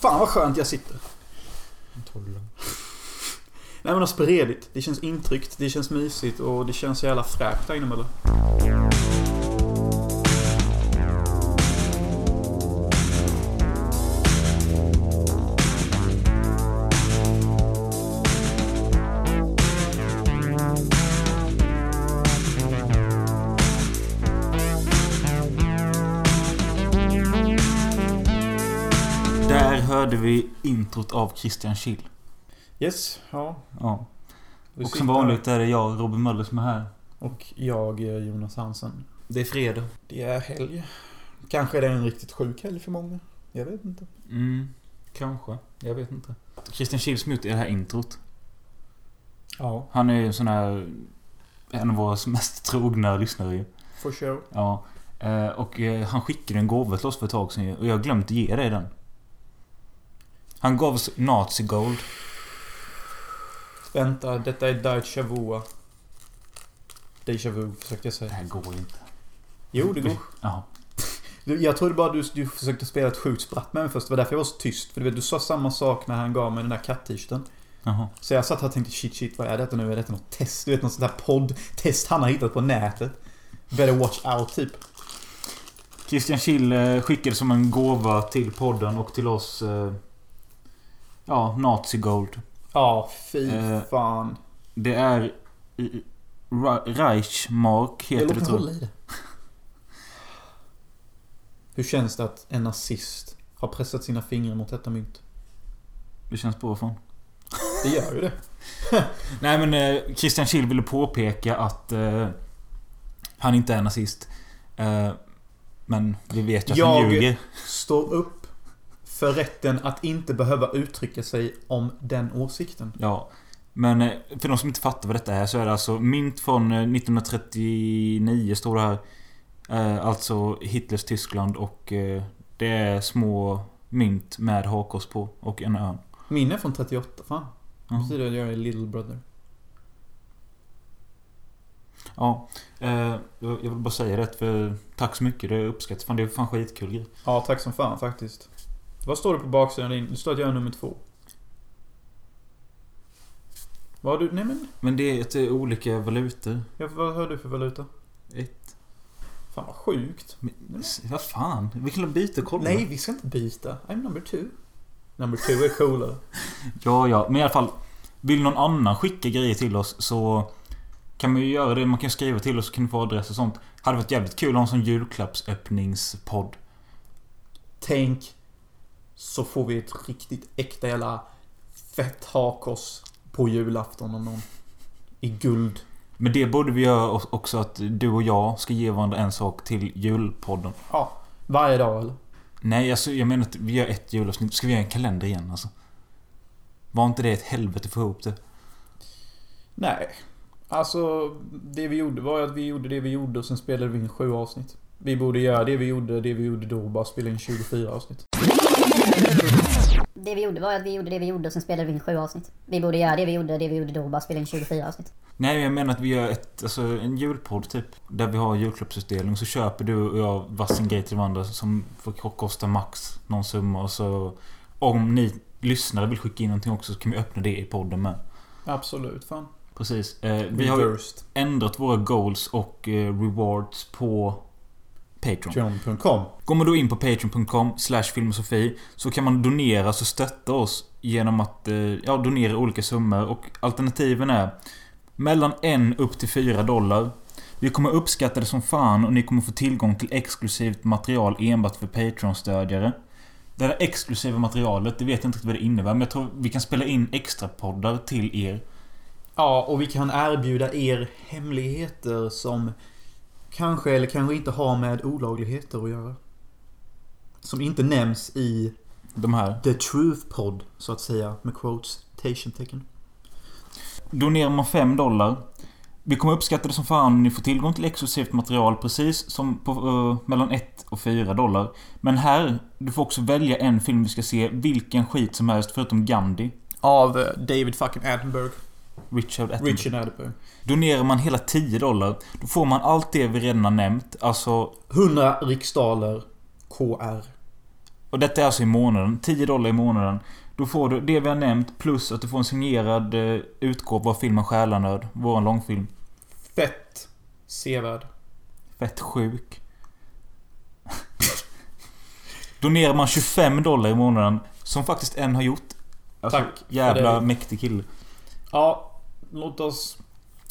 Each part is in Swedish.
Fan vad skönt jag sitter. Nej men alltså redigt. Det känns intryckt, det känns mysigt och det känns jävla fräscht där inne eller? Introt av Christian Schill. Yes, ja. Ja. Och som vanligt är det jag, Robin Möller, som är här. Och jag, Jonas Hansen. Det är fredag. Det är helg. Kanske är det en riktigt sjuk helg för många. Jag vet inte. Mm, kanske. Jag vet inte. Christian Schill som gjort det här introt. Ja, Han är ju en sån här... En av våra mest trogna lyssnare ju. for sure. Ja. Eh, Och eh, han skickade en gåva till oss för ett tag sedan och jag har glömt att ge dig den. Han gav oss Nazi Gold. Vänta, detta är Deutsche Vu. Deja vu försökte jag Det säga. här går inte. Jo, det går. Ja. Du, Jag trodde bara du, du försökte spela ett sjukt spratt med mig först. Det var därför jag var så tyst. För du vet, du sa samma sak när han gav mig den där katt-t-shirten. Så jag satt här och tänkte shit shit, vad är detta nu? Är detta något test? Du vet, något sånt där podd-test han har hittat på nätet. Better watch out, typ. Christian Schill eh, skickade som en gåva till podden och till oss... Ja, Nazi Gold. Ja, fy Eh, fan. Det är... Reichmark heter det tror jag. Hur känns det att en nazist har pressat sina fingrar mot detta mynt? Det känns bra fan. Det gör ju det. Nej men eh, Christian Schill ville påpeka att eh, han inte är nazist. Eh, men vi vet ju att han Jag- ljuger. Stå upp för rätten att inte behöva uttrycka sig om den åsikten. Ja. Men eh, för de som inte fattar vad detta är så är det alltså mynt från eh, 1939 står det här. Eh, alltså Hitlers Tyskland och eh, det är små mynt med hakkors på och en örn. Min är från 38, fan. Ja. betyder att jag är little brother. ja. Eh, jag vill bara säga det för tack så mycket. Det uppskattas. Fan det är fan skitkul grej. Ja, tack som fan faktiskt. Vad står det på baksidan din? Det står att jag är nummer två. Vad har du? Nej men, Men det är eh, olika valutor. jag, vad har du för valuta? Ett. Fan vad sjukt. Men, vad fan? Vi kan byta kolla. Nej, vi ska inte byta. I'm number two. Number two är coolare. Ja, ja. Men i alla fall. Vill någon annan skicka grejer till oss så kan man ju göra det. Man kan skriva till oss så kan ni få adress och sånt. Hade varit jävligt kul att ha en sån julklappsöppningspodd. Tänk så får vi ett riktigt äkta jävla fett hakors på julafton av någon. I guld. Men det borde vi göra också att du och jag ska ge varandra en sak till julpodden. Ja, varje dag eller? Nej, alltså jag menar att vi gör ett julavsnitt. Ska vi göra en kalender igen alltså? Var inte det ett helvete få ihop det? Nej. Alltså, det vi gjorde var att vi gjorde det vi gjorde och sen spelade vi in sju avsnitt. Vi borde göra det vi gjorde, det vi gjorde då och bara spela in 24 avsnitt. Det vi gjorde var att vi gjorde det vi gjorde och sen spelade vi in sju avsnitt. Vi borde göra det vi gjorde, det vi gjorde då och bara spela in 24 avsnitt. Nej, jag menar att vi gör ett, alltså en julpodd typ. Där vi har julklappsutdelning. Så köper du och jag varsin grej till varandra som får kosta max någon summa. Och så... Om ni lyssnare vill skicka in någonting också så kan vi öppna det i podden med. Absolut, fan. Precis. Eh, vi har ändrat våra goals och eh, rewards på Patreon. John.com. Går man då in på patreon.com slash filmosofi så kan man donera så stötta oss genom att eh, ja, donera olika summor och alternativen är mellan en upp till 4 dollar. Vi kommer uppskatta det som fan och ni kommer få tillgång till exklusivt material enbart för Patreon-stödjare. Det här exklusiva materialet, det vet jag inte riktigt vad det innebär men jag tror vi kan spela in extra poddar till er. Ja, och vi kan erbjuda er hemligheter som kanske eller kanske inte har med olagligheter att göra. Som inte nämns i De här. The Truth Pod, så att säga, med quotation-tecken. Donerar man 5 dollar Vi kommer uppskatta det som fan om ni får tillgång till exklusivt material precis som på eh, mellan 1 och 4 dollar. Men här, du får också välja en film vi ska se, vilken skit som helst förutom Gandhi. Av eh, David fucking Attenborough. Richard Attenborough. Richard Attenborough. Donerar man hela 10 dollar, då får man allt det vi redan har nämnt. Alltså, 100 riksdaler KR. Och detta är alltså i månaden. 10 dollar i månaden. Då får du det vi har nämnt plus att du får en signerad eh, utgåva av filmen Själanöd. Vår långfilm. Fett sevärd. Fett sjuk. Donerar man 25 dollar i månaden, som faktiskt en har gjort. Alltså, Tack Jävla mäktig kille. Ja, låt oss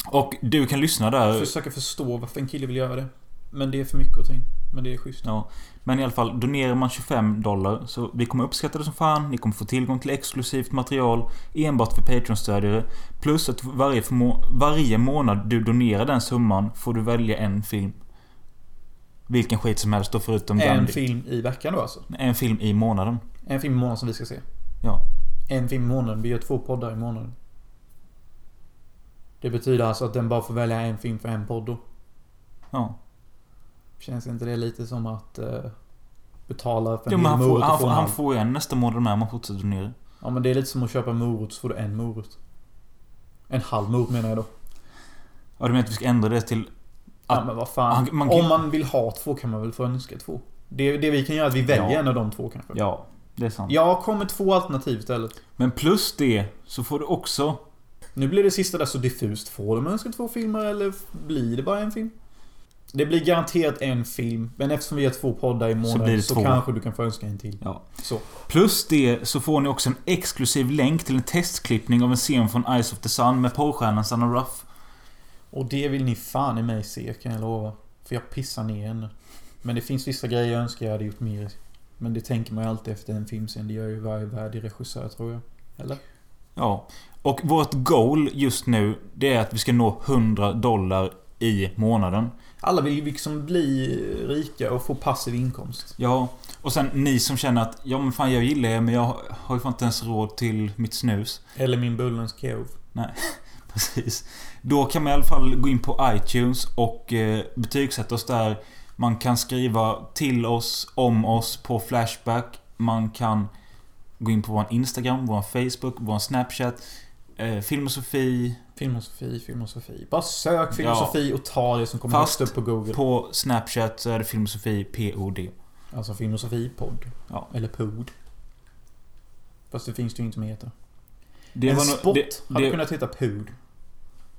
Och du kan lyssna där. försöka förstå varför en kille vill göra det. Men det är för mycket att ta in. Men det är schysst. Ja, men i alla fall, donerar man 25 dollar så vi kommer uppskatta det som fan. Ni kommer få tillgång till exklusivt material enbart för Patreon-stödjare. Plus att varje, varje månad du donerar den summan får du välja en film. Vilken skit som helst då förutom En Gandhi. film i veckan då alltså. En film i månaden. En film i månaden som vi ska se. Ja. En film i månaden. Vi gör två poddar i månaden. Det betyder alltså att den bara får välja en film för en podd då. Ja. Känns inte det lite som att eh, betala för Jo, en men hel han får, morot han, får, en han får ju en nästa månad med om han fortsätter donera. Ja men det är lite som att köpa morot så får du en morot. En halv morot menar jag då. Ja, du menar att vi ska ändra det till... Ja Att- men vad fan. man- man kan- Om man vill ha två kan man väl få önska två. Det, det vi kan göra är att vi väljer Ja. en av de två kanske. Ja, det är sant. Jag kommer två alternativ istället. Men plus det så får du också... Nu blir det sista där så diffust. Får de önska två filmer eller blir det bara en film? Det blir garanterat en film. Men eftersom vi har två poddar i månaden så, två. kanske du kan få önska en till. Ja. Så. Plus det så får ni också en exklusiv länk till en testklippning av en scen från Eyes of the Sun med porrstjärnan Sanna Ruff. Och det vill ni fan i mig se kan jag lova. För jag pissar ner henne. Men det finns vissa grejer jag önskar jag hade gjort mer. Men det tänker man ju alltid efter en filmscen. Det gör ju varje värdig regissör tror jag. Eller? Ja. Och vårt goal just nu, det är att vi ska nå 100 dollar i månaden. Alla vill ju liksom bli rika och få passiv inkomst. Ja. Och sen ni som känner att ja men fan jag gillar er men jag har ju fan inte ens råd till mitt snus. Eller min Bullens Kov. Precis. Då kan man i alla fall gå in på iTunes och eh, betygsätta oss där. Man kan skriva till oss, om oss på Flashback. Man kan gå in på vår Instagram, vår Facebook, vår Snapchat. Eh, Filmosofi. Filmosofi, filmosofi. Bara sök Ja. filmosofi och ta det som kommer Fast högst upp på Google. På Snapchat så är det Filmosofi POD. Alltså filmosofi-podd. Ja. Eller pod. Fast det finns det ju inte som heter. Det en nog- spot det, hade det, kunnat heta pod.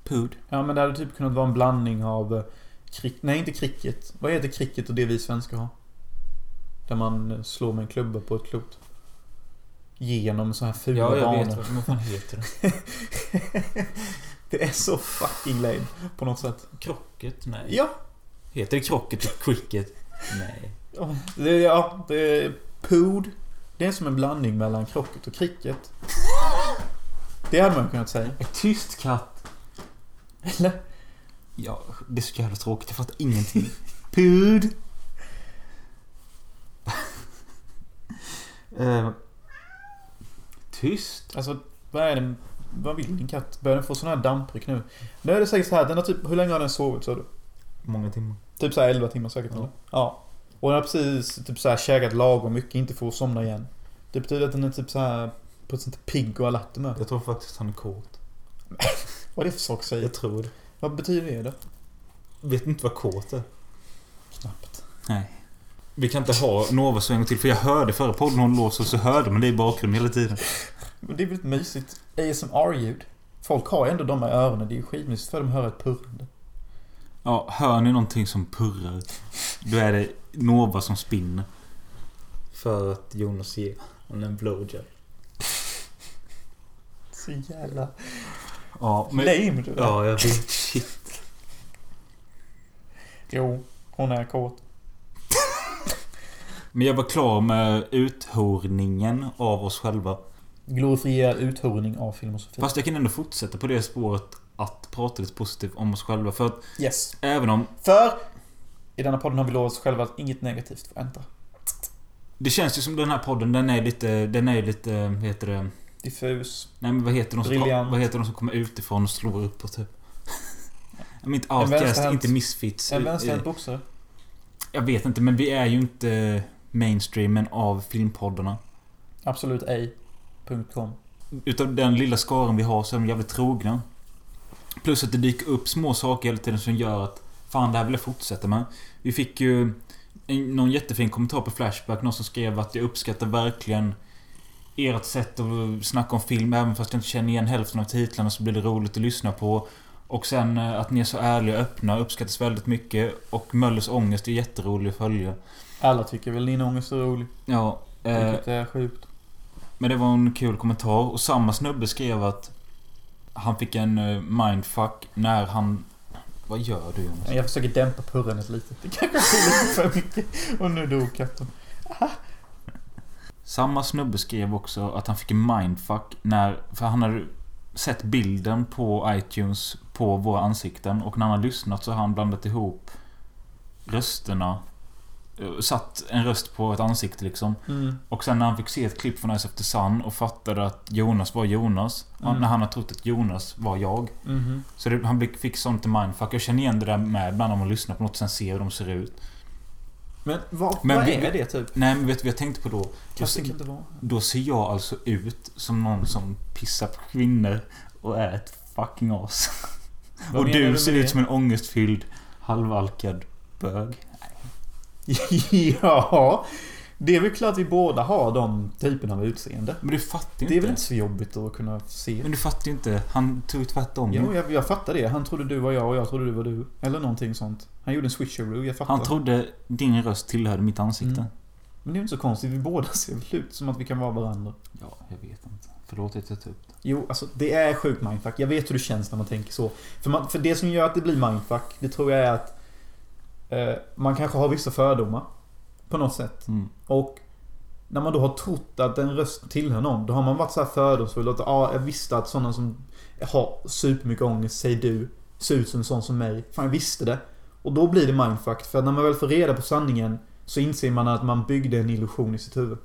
POD. Ja men det hade typ kunnat vara en blandning av... eh, Krik, nej inte cricket. Vad heter cricket och det vi svenskar har? Där man eh, slår med en klubba på ett klot. Genom så här fula Ja, jag banor. vet. Vad vad fan heter det? Det är så fucking lame. På något sätt. Krocket? Nej. Ja. Heter det krocket och cricket? Nej. Ja, det, ja, det är pod. Det är som en blandning mellan krocket och cricket. Det hade man kunnat säga. Tyst katt. Eller? Ja, det är så jävla tråkigt. Jag fattar ingenting. Pud. Eh, tyst. Alltså, vad är det? Vad vill din katt? Börjar den få sån här dampryck nu? Nu är det säkert så här, den har typ, hur länge har den sovit sa du? Många timmar. Typ så här 11 timmar säkert Ja. eller? Ja. Och den har precis typ så här käkat lagom mycket, inte för att somna igen. Det betyder att den är typ så här på ett här pigg och alert humör. Jag tror faktiskt han är kåt. Vad är det för sak säga? Jag tror det. Vad betyder det då? Vet inte vad kåt är. Knappt. Nej. Vi kan inte ha Nova så en gång till för jag hörde förra podden hon låser så hörde man det i bakgrunden hela tiden. Men det är väl ett mysigt ASMR-ljud? Folk har ju ändå de här öronen. Det är ju skitmysigt för dem att höra ett purrande. Ja, hör ni någonting som purrar? Då är det Nova som spinner. För att Jonas ger honom en blowjob. Så jävla Ja, men... lame du är. Ja, jag vet. Shit. Jo, hon är kåt. Men jag var klar med uthorningen av oss själva. Glorifierad uthorning av filmosofi. Fast jag kan ändå fortsätta på det spåret att prata lite positivt om oss själva. För att Yes. även om För i denna podden har vi lovat oss själva att inget negativt får äntra. det känns ju som den här podden, den är lite, den är lite, vad heter det? Diffus. Nej men vad heter de som, Briljant. vad heter de som kommer utifrån och slår upp och typ? Men inte Outcast, vänsterhänt- inte Misfits. En vänsterhänt boxare. Jag vet inte, men vi är ju inte mainstreamen av filmpoddarna. Absolut ej. .com. Utav den lilla skaran vi har så är de jävligt trogna. Plus att det dyker upp små saker hela tiden som gör att Fan, det här vill jag fortsätta med. Vi fick ju någon jättefin kommentar på Flashback. Någon som skrev att jag uppskattar verkligen ert sätt att snacka om film. Även fast jag inte känner igen hälften av titlarna så blir det roligt att lyssna på. Och sen eh, att ni är så ärliga och öppna uppskattas väldigt mycket. Och Möllers ångest är jätterolig att följa. Alla tycker väl din ångest är rolig. Ja. Eh, Vilket är sjukt. men det var en kul kommentar. Och samma snubbe skrev att han fick en eh, mindfuck när han... Vad gör du Jonas? Jag försöker dämpa purrandet lite. Det kanske blir lite för mycket. Och nu dog katten. Samma snubbe skrev också att han fick en mindfuck när... För han hade sett bilden på iTunes på våra ansikten och när han har lyssnat så har han blandat ihop rösterna. Eh, Satt en röst på ett ansikte liksom. Mm. Och sen när han fick se ett klipp från Ice the Sun och fattade att Jonas var Jonas. Mm. När han har trott att Jonas var jag. Mhm. Så det, han fick sånt i mindfuck. Jag känner igen det där med ibland om man lyssnar på något och sen ser hur de ser ut. Men vad, Men vad vi- är det typ? Nej men vet du vad jag tänkte på då? Då, vara. då ser jag alltså ut som någon som pissar på kvinnor och är ett fucking as. Och du ser ut som en ångestfylld, halvalkad bög. ja. Det är väl klart vi båda har de typerna av utseende. Men du fattar ju Det är inte. väl inte så jobbigt att kunna se. Men du fattar ju inte. Han tog tvärtom. Jo, jag, jag fattar det. Han trodde du var jag och jag trodde du var du. Eller någonting sånt. Han gjorde en switcheroo, jag fattar. Han trodde din röst tillhörde mitt ansikte. Mm. Men det är inte så konstigt. Vi båda ser väl ut som att vi kan vara varandra. Ja, jag vet inte. Förlåt att jag tog upp det. Jo, alltså det är sjukt mindfuck. Jag vet hur det känns när man tänker så. För, man, för det som gör att det blir mindfuck, det tror jag är att eh, man kanske har vissa fördomar. På något sätt. Mm. Och när man då har trott att en röst tillhör någon, då har man varit så här fördomsfull. Att ah, jag visste att sådana som har supermycket ångest, säger du, ser ut som en sån som mig. Fan, jag visste det. Och då blir det mindfuck. För när man väl får reda på sanningen så inser man att man byggde en illusion i sitt huvud.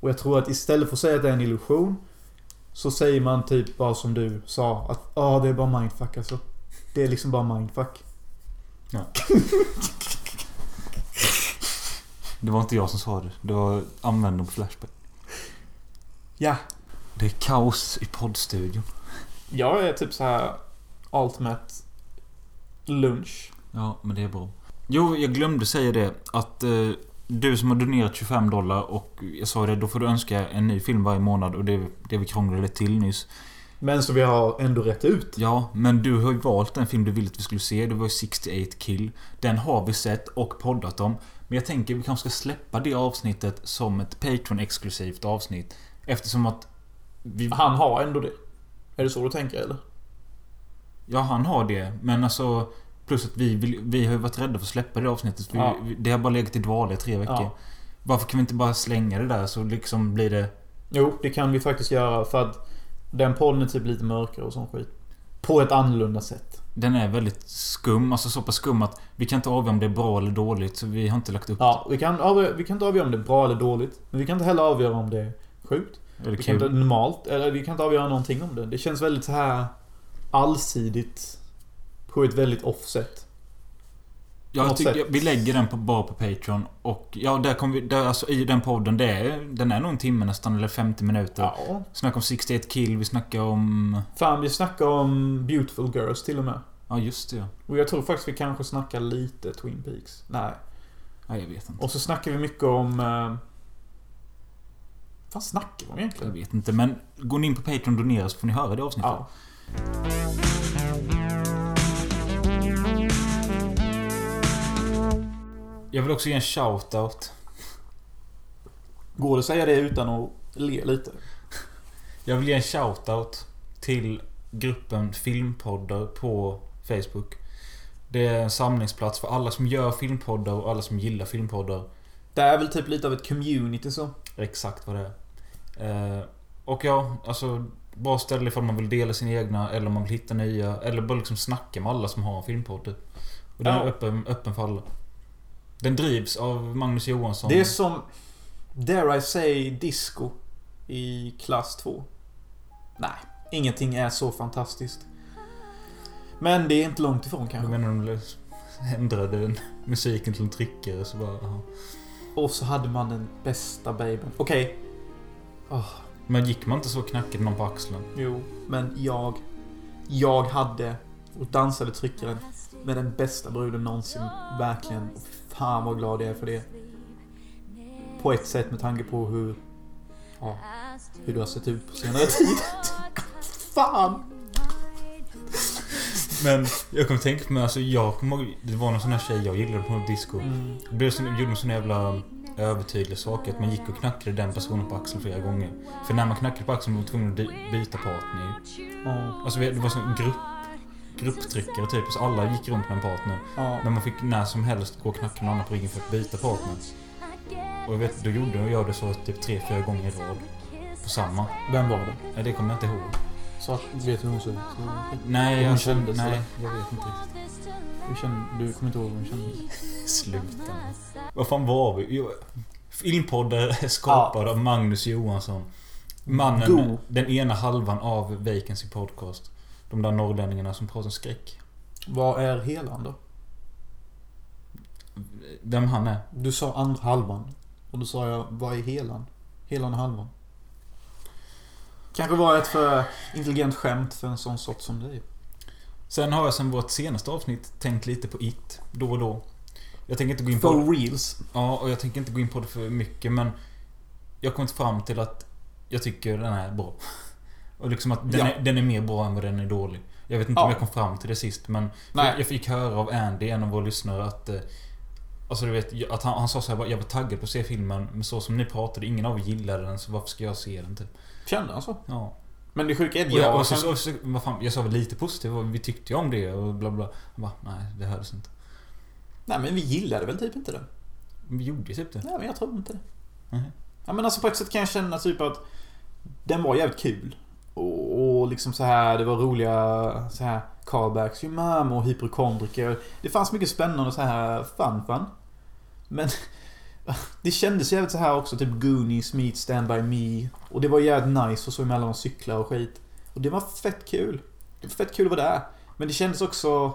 Och jag tror att istället för att säga att det är en illusion så säger man typ bara som du sa att ja ah, det är bara mindfuck alltså. Det är liksom bara mindfuck. Det var inte jag som sa det. Det var användaren på Flashback. Ja. Det är kaos i poddstudion. Jag är typ så här ultimate lunch. Ja, men det är bra. Jo, jag glömde säga det. Att eh, du som har donerat 25 dollar och jag sa det, då får du önska en ny film varje månad och det, det vi krånglade till nyss. Men så vi har ändå rätt ut. Ja, men du har ju valt den film du ville att vi skulle se. Det var ju 68 Kill. Den har vi sett och poddat om. Men jag tänker vi kanske ska släppa det avsnittet som ett Patreon-exklusivt avsnitt. Eftersom att vi... Han har ändå det. Är det så du tänker eller? Ja, han har det. Men alltså... Plus att vi, vill, vi har ju varit rädda för att släppa det avsnittet. Ja. vi, det har bara legat i dvala i tre veckor. Ja. Varför kan vi inte bara slänga det där så liksom blir det... Jo, det kan vi faktiskt göra för att den podden är typ lite mörkare och sån skit. På ett annorlunda sätt. Den är väldigt skum. Alltså så pass skum att vi kan inte avgöra om det är bra eller dåligt. Så vi har inte lagt upp Ja, vi kan, avgöra, vi kan inte avgöra om det är bra eller dåligt. Men vi kan inte heller avgöra om det är sjukt. Eller Vi kan inte normalt, eller vi kan inte avgöra någonting om det. Det känns väldigt så här allsidigt. På ett väldigt offset. Jag tycker, vi lägger den på, bara på Patreon. Och ja, där kommer vi... Där, alltså i den podden, det är, den är nog en timme nästan, eller 50 minuter. Ja. Snackar om 68 kill, vi snackar om... Fan, vi snackar om Beautiful Girls till och med. Ja, just det ja. Och jag tror faktiskt vi kanske snackar lite Twin Peaks. Nej. ja jag vet inte. Och så snackar vi mycket om... Eh, vad snackar vi om Jag egentligen? vet inte, men gå in på Patreon och donera så får ni höra det avsnittet. Ja. Jag vill också ge en shout-out. Går det att säga det utan att le lite? Jag vill ge en shout-out till gruppen Filmpoddar på Facebook. Det är en samlingsplats för alla som gör filmpoddar och alla som gillar filmpoddar. Det är väl typ lite av ett community så. Exakt vad det är. Eh, och ja, alltså... Bra ställe ifall man vill dela sina egna eller om man vill hitta nya. Eller bara liksom snacka med alla som har en filmpodd. typ. Och den Ja. är öppen, öppen för alla. Den drivs av Magnus Johansson. Det är som... Dare I say disco i klass 2. Nej, ingenting är så fantastiskt. Men det är inte långt ifrån Jag kanske. menar de ändrade den musiken till en tryckare så bara... aha. Och så hade man den bästa babyn. Okej. Åh, Men gick man inte så knackade någon på axeln? jo, men jag... Jag hade Och dansade tryckaren med den bästa bruden någonsin. Verkligen. Fan vad glad jag är för det. På ett sätt med tanke på hur... Ja, hur du har sett ut på senare tid. fan! Men jag kommer tänka på mig, alltså jag kommer det var någon sån här tjej jag gillade på något disco. Mm. Det blev så, gjorde en sån jävla övertydlig sak att man gick och knackade den personen på axeln flera gånger. För när man knackade på axeln var man tvungen att byta partner. Ja, Alltså det var sån grupp grupptryckare typ, så alla gick runt med en partner. ja. Men man fick när som helst gå och knacka någon annan på ryggen för att byta partner. Och jag vet, då gjorde jag det så typ tre, fyra gånger i rad. På samma. Vem var det? Nej, det kommer jag inte ihåg. Så att, vet du hur hon såg ut? Nej, hon jag, kändes, nej, eller? jag vet inte riktigt. Du, kände, du kommer inte ihåg hur hon kändes? Sluta. Vad fan var vi? Jo, Filmpoddar är skapad av Magnus Johansson. Mannen, God. den ena halvan av Vacancy Podcast. De där norrlänningarna som pratar skräck. Vad är helan då? Vem han är? Du sa andra halvan. Och då sa jag, vad är helan? Helan och halvan. Kanske var ett för intelligent skämt för en sån sort som dig. Sen har jag sen vårt senaste avsnitt tänkt lite på It. Då och då. Jag tänker inte gå in på... For reals. Ja, och jag tänker inte gå in på det för mycket men... Jag kommit fram till att jag tycker den är bra. Och liksom att den, Ja. är, den är mer bra än vad den är dålig. Jag vet inte Ja. om jag kom fram till det sist men... Nej. Jag fick höra av Andy, en av våra lyssnare, att... eh, Alltså du vet, att han, han sa så här, jag var taggad på att se filmen men så som ni pratade, ingen av er gillade den så varför ska jag se den typ? Kände han så? Ja. Men det sjuka är att Och jag, jag och så, så, så, vad fan, jag sa väl lite positivt, och vi tyckte ju om det och bla bla. Jag bara, nej det hördes inte. Nej men vi gillade väl typ inte det. Vi gjorde ju typ det. Nej men jag tror inte det. Nej. Ja men alltså på ett sätt kan jag känna typ att den var jävligt kul. Och, och liksom så här, det var roliga så här callbacks, ju mamma och hypokondriker. Det fanns mycket spännande så här fun fun. Men det kändes jävligt så här också, typ Goonies meet Stand By Me. Och det var jävligt nice och så emellan och cykla och skit. Och det var fett kul. Det var fett kul att vara där. Men det kändes också...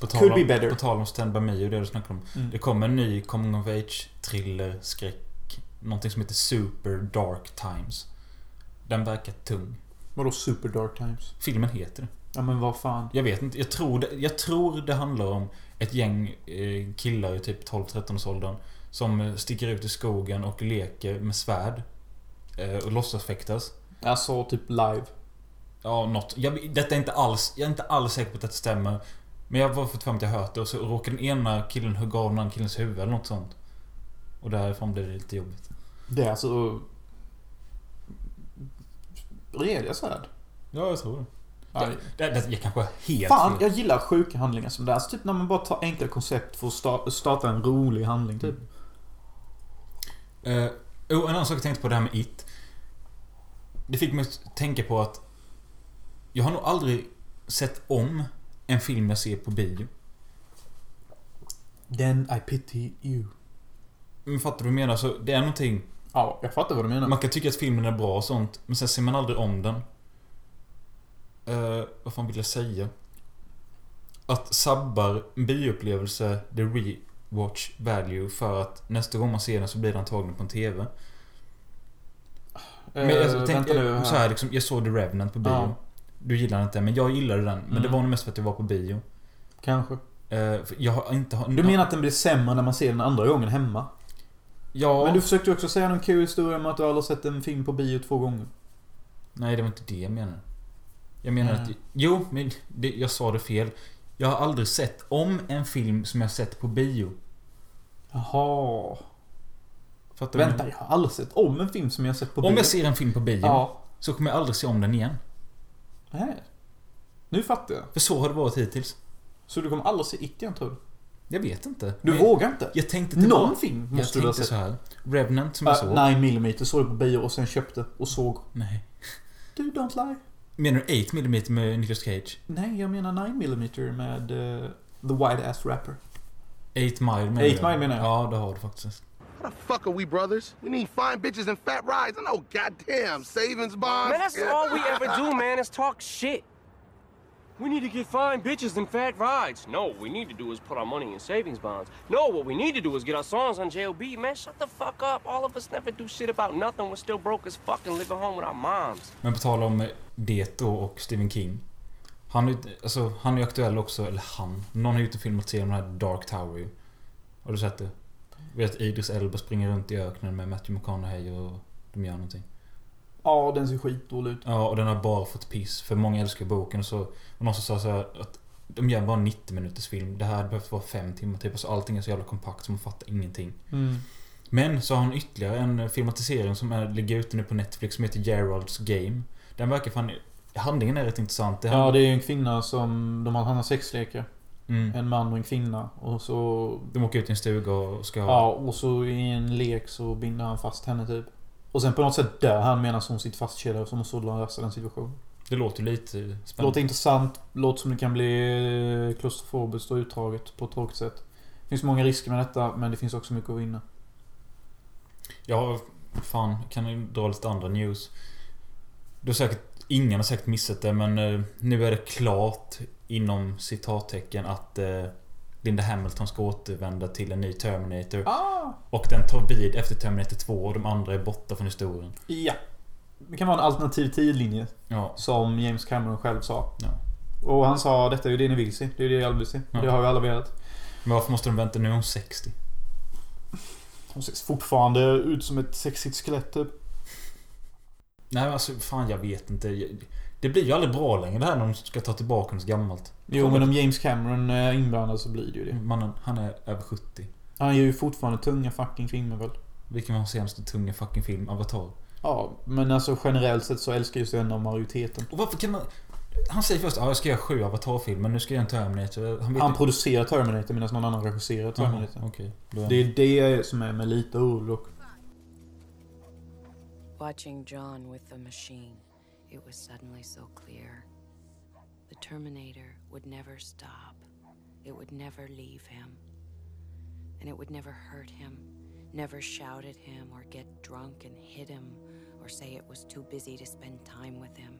På tal Could om, be better. På tal om Stand By Me och det du snackade om. Mm. Det kommer en ny coming of age thriller, skräck. Någonting som heter Super Dark Times. Den verkar tung. Vadå Super Dark Times? Filmen heter det. Ja men vad fan. Jag vet inte, jag tror det, jag tror det handlar om ett gäng eh, killar i typ 12-13 års åldern Som eh, sticker ut i skogen och leker med svärd. Eh, och låtsas fäktas. Alltså typ live. Ja, något. Jag, detta är inte alls... Jag är inte alls säker på att det stämmer. Men jag har fått fram att jag hört det och så råkar den ena killen hugga av den andra killens huvud eller något sånt. Och därifrån blir det lite jobbigt. Det är alltså... Rediga svärd. Ja, jag tror det. Ja, Det, det, jag kanske helt Fan, fel. jag gillar sjuka handlingar som det. Alltså typ när man bara tar enkla koncept för att sta- starta en rolig handling typ. Eh, oh, en annan sak jag tänkte på det här med It. Det fick mig att tänka på att jag har nog aldrig sett om en film jag ser på bio. Then I pity you. Men fattar du vad jag menar? Så det är någonting... Ja, jag fattar vad du menar. Man kan tycka att filmen är bra och sånt, men sen ser man aldrig om den. Eh, vad fan vill jag säga? Att sabbar en bioupplevelse the rewatch value för att nästa gång man ser den så blir den antagligen på en TV. Men jag, Eh, tänkte nu så här, liksom, jag såg The Revenant på bio. Du gillar inte men jag gillade den. Men det Mm. var nog mest för att jag var på bio. Kanske. Eh, jag har inte... Du menar att den blir sämre när man ser den andra gången hemma? Ja. Men du försökte också säga någon kul historia om att du aldrig har sett en film på bio två gånger. Nej, det var inte det jag menade. Jag menar Nej. att... Jo, men det, jag sa det fel. Jag har aldrig sett om en film som jag sett på bio. Jaha. Fattar? Vänta, jag har aldrig sett om en film som jag sett på bio. Om jag ser en film på bio Ja. så kommer jag aldrig se om den igen. Nej. Nu fattar jag. För så har det varit hittills. Så du kommer aldrig se It igen tror du? Jag vet inte. Du Men vågar inte? Jag tänkte Någon tillbaka. film Jag måste du ha tänkte sett. så här. Revenant som jag såg. Uh, 9 mm såg du på bio och sen köpte och såg. Nej. Du, don't lie. Menar du 8mm med Nicolas Cage? Nej, jag menar 9 mm med uh, The Wide Ass Rapper. 8 Mile menar 8 jag. Mile menar jag. Ja, det har du faktiskt. How the fuck are we brothers? We need fine bitches and fat rides. I know, goddamn, savings bonds. Man, that's all we ever do, man, is talk shit. We need to get fine bitches and fat rides. No, what we need to do is put our money in savings bonds. No, what we need to do is get our songs on JLB. Man, shut the fuck up. All of us never do shit about nothing. We're still broke as fuck and living home with our moms. Men på tal om eh, det då och Stephen King. Han är, alltså, han är aktuell också, eller han. Någon har gjort en filmatisering om den här Dark Tower ju. Har du sett det? Vet Idris Elba springer runt i öknen med Matthew McConaughey och de gör någonting. Ja, den ser skitdålig ut. Ja, och den har bara fått piss. För många älskar boken och så... Och någon som sa så här att de gör bara 90 minuters film. Det här hade behövt vara 5 timmar typ. Alltså allting är så jävla kompakt så man fattar ingenting. Mm. Men så har han ytterligare en filmatisering som är, ligger ute nu på Netflix som heter Geralds Game. Den verkar fan... Handlingen är rätt intressant. Det Ja, det är en kvinna som... De har, han har sexlekar. Mm. En man och en kvinna. Och så... De åker ut i en stuga och ska... Ja, och så i en lek så binder han fast henne typ. Och sen på något sätt dör han medan hon sitter fastkedjad och så måste hon lösa den situationen. Det låter lite spännande. Låter intressant. Låter som det kan bli klaustrofobiskt och utdraget på ett tråkigt sätt. Det finns många risker med detta, men det finns också mycket att vinna. Ja, fan. Kan jag dra lite andra news? Du har säkert... Ingen har säkert missat det, men eh, nu är det klart inom citattecken att eh, Linda Hamilton ska återvända till en ny Terminator. Ah! Och den tar vid efter Terminator 2 och de andra är borta från historien. Ja. Det kan vara en alternativ tidlinje. Ja. Som James Cameron själv sa. Ja. Och han sa detta är ju det ni vill se. Det är det jag vill se. Ja. Det har ju alla velat. Men varför måste de vänta? Nu är hon 60. Hon ser fortfarande ut som ett sexigt skelett typ. Nej alltså fan jag vet inte. Det blir ju aldrig bra längre det här när de ska ta tillbaka något gammalt. Jo men om James Cameron är inblandad så blir det ju det. Mannen, han är över 70. Han gör ju fortfarande tunga fucking filmer väl? Vilken var hans senaste tunga fucking film? Avatar. Ja, men alltså generellt sett så älskar just en av majoriteten. Och varför kan man... Han säger först att jag ska göra sju Avatar-filmer, nu ska jag göra en Terminator. Han Han producerar Terminator medan någon annan regisserar Terminator. Jaha, Okej. då är- Det är det som är med lite oro Watching John with the machine, it was suddenly so clear. The Terminator would never stop. It would never leave him. And it would never hurt him, never shout at him or get drunk and hit him or say it was too busy to spend time with him.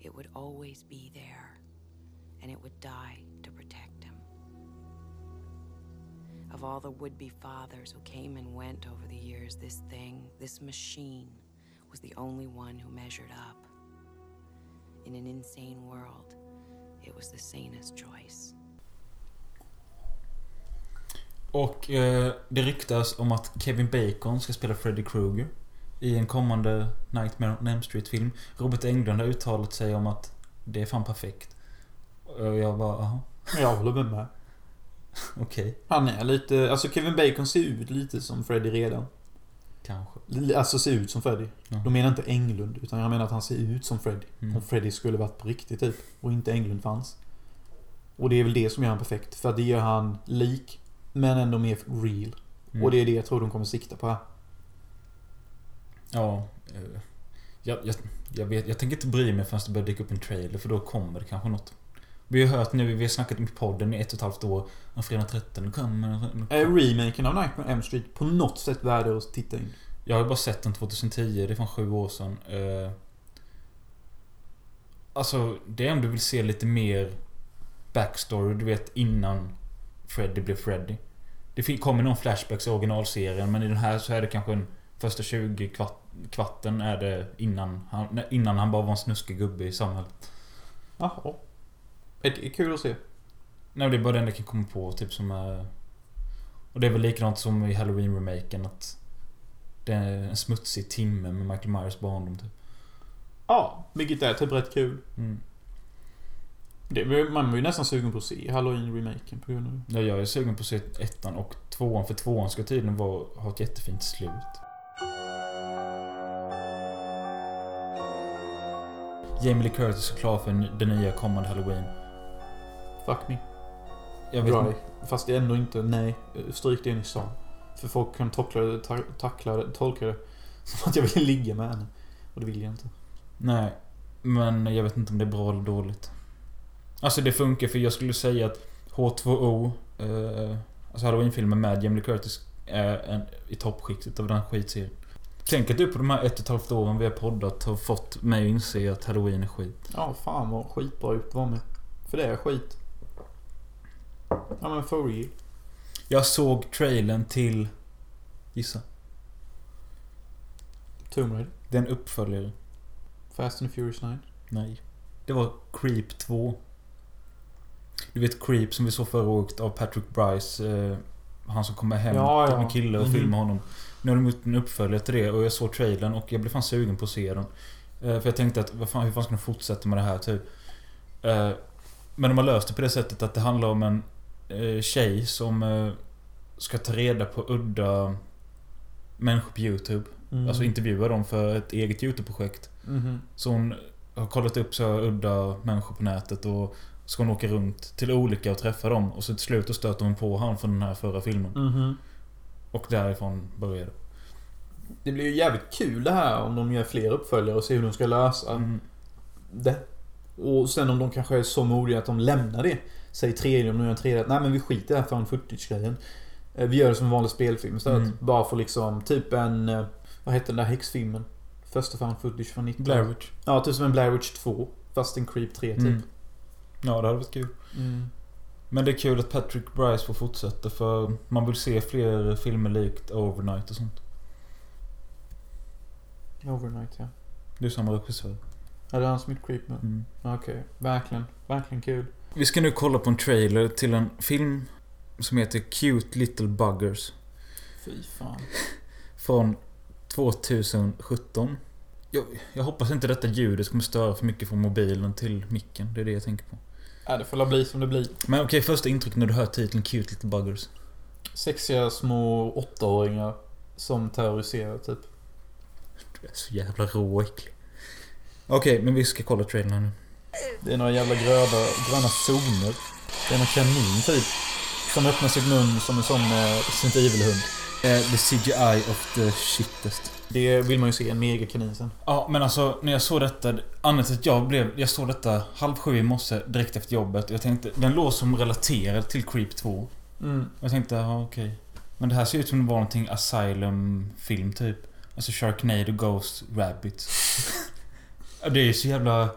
It would always be there, and it would die to protect him. Of all the would be fathers who came and went over the years, this thing, this machine, was the only one who measured up. In an insane world, it was the sanest choice. Och eh, det ryktas om att Kevin Bacon ska spela Freddy Krueger. I en kommande Nightmare on Elm Street-film. Robert Englund har uttalat sig om att det är fan perfekt. Och jag bara, jaha, jag håller med. okej. Han är lite... Alltså Kevin Bacon ser ut lite som Freddy redan. Kanske. Alltså ser ut som Freddy. Ja. De menar inte Englund, utan jag menar att han ser ut som Freddy. Mm. Om Freddy skulle varit på riktigt typ. Och inte Englund fanns. Och det är väl det som gör han perfekt. För det gör han lik. Men ändå mer real. Mm. Och det är det jag tror de kommer sikta på här. Ja. eh, Jag, jag, jag, vet, jag tänker inte bry mig förrän det börjar dyka upp en trailer för då kommer det kanske något. Vi har hört nu, vi har snackat i podden i ett och ett halvt år. Om fredag 13 kommer... Är remaken av Nightmare on Elm Street på något sätt värd att titta in? Jag har ju bara sett den 2010, det är från sju år sedan. Eh, Alltså, det är om du vill se lite mer backstory, du vet innan Freddy blev Freddy. Det kommer någon flashbacks i originalserien, men i den här så är det kanske en första 20 kvart, kvarten är det innan han, innan han bara var en snuskig gubbe i samhället. Jaha. Det är kul att se. Nej, det är bara den jag kan komma på, typ som är... Och det är väl likadant som i Halloween-remaken, att det är en smutsig timme med Michael Myers barndom, typ. Ja, vilket är typ rätt kul. Mm. Det, man var ju nästan sugen på att se Halloween-remaken på grund av det. Ja, jag är sugen på att se ettan och tvåan, för tvåan ska tydligen vara, ha ett jättefint slut. Jamie Lee Curtis är klar för en- den nya kommande Halloween. Fuck me. Jag vet Dry. inte. Fast det är ändå inte, nej. Stryk det ni sa. För folk kan tackla det, ta, tackla det, tolka det som att jag vill ligga med henne. Och det vill jag inte. Nej. Men jag vet inte om det är bra eller dåligt. Alltså det funkar för jag skulle säga att H2O, eh, alltså Halloween-filmen med Jamie Curtis, är en, i toppskiktet av den skitserien. Tänk att du på de här ett och ett halvt åren vi har poddat har fått mig att inse att Halloween är skit. Ja, fan vad skitbra gjort var med. För det är skit. Ja men real. Jag såg trailern till... Gissa. Tomb Raider. Den uppföljare. Fast and Furious 9. Nej. Det var Creep 2. Du vet Creep som vi såg förra året av Patrick Bryce. Eh, han som kommer hem Ja, ja. en kille och Mhm. filmar honom. Nu har de gjort en uppföljare till det och jag såg trailern och jag blev fan sugen på att se den. Eh, för jag tänkte att vad fan, hur fan ska de fortsätta med det här typ? Eh, men de har löst det på det sättet att det handlar om en eh, tjej som eh, ska ta reda på udda människor på YouTube. Mm. Alltså intervjua dem för ett eget YouTube-projekt. Mhm. Så hon har kollat upp så udda människor på nätet och ska hon åka runt till olika och träffa dem. Och så till slut stöter hon på han från den här förra filmen. Mhm. Och därifrån börjar det. Det blir ju jävligt kul det här om de gör fler uppföljare och ser hur de ska lösa Mm. det. Och sen om de kanske är så modiga att de lämnar det. Säg tredje, om de gör en tredje. Nej men vi skiter i det här fan footage-grejen. Eh, Vi gör det som en vanlig spelfilm istället. Mm. Bara för liksom, typ en... eh, Vad hette den där häxfilmen? Första fan footage från 19... Blair Witch. Ja, typ som en Blair Witch 2. Fast en Creep 3 typ. Mm. Ja, det hade varit kul. Mm. Men det är kul att Patrick Bryce får fortsätta för man vill se fler filmer likt Overnight och sånt. Overnight ja. Det är samma regissör. Ja, det är han som gjort Creep nu. Mm. Okej, verkligen. Verkligen kul. Vi ska nu kolla på en trailer till en film som heter Cute Little Buggers. Fy fan. Från 2017. Jag, jag hoppas inte detta ljudet kommer störa för mycket från mobilen till micken. Det är det jag tänker på. Ja, det får la bli som det blir. Men okej, första intryck när du hör titeln Cute Little Buggers. Sexiga små åttaåringar som terroriserar typ. Du är så jävla rå och äcklig. Okej, men vi ska kolla trailern nu. Det är några jävla gröna, gröna zoner. Det är någon kanin typ. Som öppnar sitt mun som en sån eh, Resident Evil-hund. Eh, the CGI of the shittest. Det vill man ju se, en megakanin sen. Ja, men alltså när jag såg detta... Anledningen till att jag blev... Jag såg detta halv sju i morse direkt efter jobbet. Jag tänkte, den låg som relaterad till Creep 2. Mm. Jag tänkte, ja okej. Men det här ser ut som det var någonting Asylum-film typ. Alltså Sharknado Ghost Rabbit. Det är så jävla...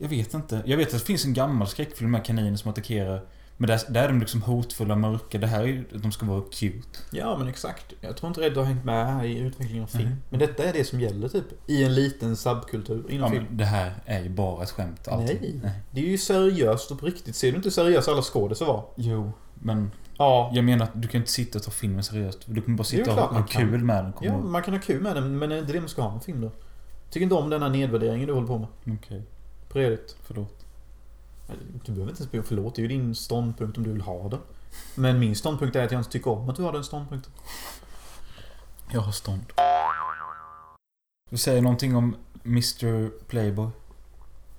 Jag vet inte. Jag vet att det finns en gammal skräckfilm med kaniner som attackerar. Men där, där är de liksom hotfulla och mörka. Det här är ju att de ska vara cute. Ja men exakt. Jag tror inte Red har hängt med här i utvecklingen av film. Mhm. Men detta är det som gäller typ. I en liten subkultur inom Ja, film. men det här är ju bara ett skämt. Allting. Nej. Det är ju seriöst och på riktigt. Ser du inte hur seriösa alla skådisar var? Jo, men Ja. jag menar att du kan inte sitta och ta filmen seriöst. Du kommer bara Det är sitta och klart ha kan. kul med den. Ja, man kan ha kul med den men är det inte det man ska ha med film då? Tycker inte om den här nedvärderingen du håller på med. Okej, På Reddit. förlåt. Du behöver inte ens be om förlåt. Det är ju din ståndpunkt om du vill ha det. Men min ståndpunkt är att jag inte tycker om att du har den ståndpunkten. Jag har stånd. Du säger någonting om Mr Playboy?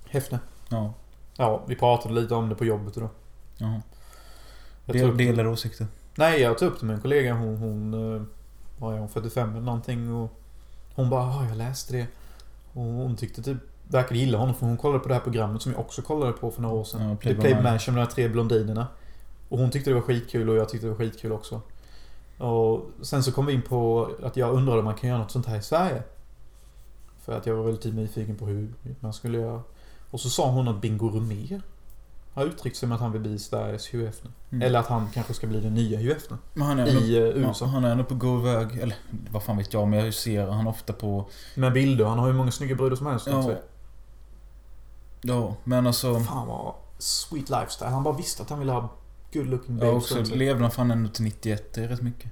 Häfne. Ja. Ja, vi pratade lite om det på jobbet idag. Jag Del, delar åsikter. Nej, jag tog upp det med en kollega. Hon, hon eh, var hon 45 eller någonting och hon bara ja, jag läste det. Och hon tyckte typ verkade gilla honom för hon kollade på det här programmet som jag också kollade på för några år sedan. Ja, Playboy Playboy Man. Mansion med de här tre blondinerna. Och hon tyckte det var skitkul och jag tyckte det var skitkul också. Och sen så kom vi in på att jag undrade om man kan göra något sånt här i Sverige. För att jag var väldigt nyfiken på hur man skulle göra. Och så sa hon att Bingo Rimér har uttryckt sig med att han vill bli Sveriges HUF nu. Mm. Eller att han kanske ska bli den nya. Men han är I ändå, eh, USA. ja, han är ändå på god väg. Eller vad fan vet jag. Men jag ser han ofta på... Med bilder. Han har ju många snygga brudar som helst. Ja. Ja. Ja, men alltså... Fan vad sweet lifestyle. Han bara visste att han ville ha good looking babes. runt sig. levde han fan ändå till 91. Det är rätt mycket.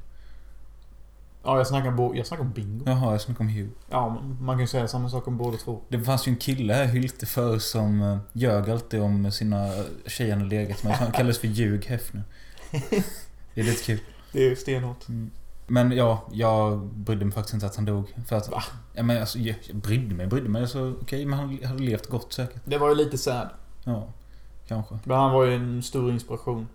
Ja, jag snackar, bo- jag snackar om bingo. Jaha, jag snackar om Hugh. Ja, man kan ju säga samma sak om båda två. Det fanns ju en kille här Hylte förr som eh, ljög alltid om sina tjejer han legat med. Han kallades för Ljug Hefner. Det är lite kul. Det är stenhårt. Men ja, jag brydde mig faktiskt inte att han dog. För att... Va? Ja, men alltså, jag, jag brydde mig, brydde mig. Så okej, men han hade levt gott säkert. Det var ju lite sad. Ja, kanske. Men han var ju en stor inspiration.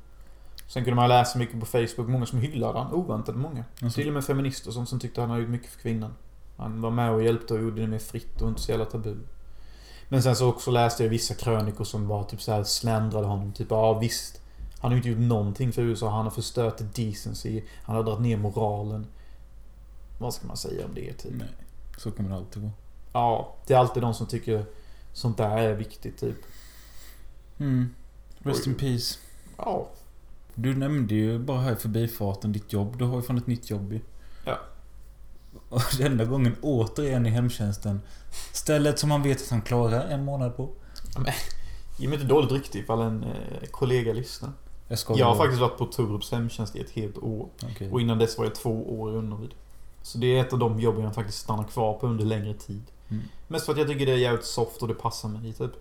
Sen kunde man läsa mycket på Facebook. Många som hyllade han. Oväntat många. Alltså, Till och med feminister som, som tyckte han hade gjort mycket för kvinnan. Han var med och hjälpte och gjorde det mer fritt och inte så jävla tabu. Men sen så också läste jag vissa krönikor som var typ så här sländrade honom. Typ ja visst. Han har inte gjort någonting för USA. Han har förstört decency. Han har dragit ner moralen. Vad ska man säga om det typ? nej, så kommer det alltid vara. Ja, det är alltid de som tycker sånt där är viktigt typ. Mm. Rest Oj. in peace. Ja. Du nämnde ju bara här i förbifarten ditt jobb. Du har ju fan ett nytt jobb ju. Ja. Och denna gången återigen i hemtjänsten. Stället som man vet att han klarar en månad på. Ge mig inte dåligt rykte ifall en eh, kollega lyssnar. Jag skojar. Jag har faktiskt varit på Torups hemtjänst i ett helt år. Okej. Och innan dess var jag två år i Unneryd. Så det är ett av de jobben jag faktiskt stannar kvar på under längre tid. Mm. Mest för att jag tycker det är jävligt soft och det passar mig typ.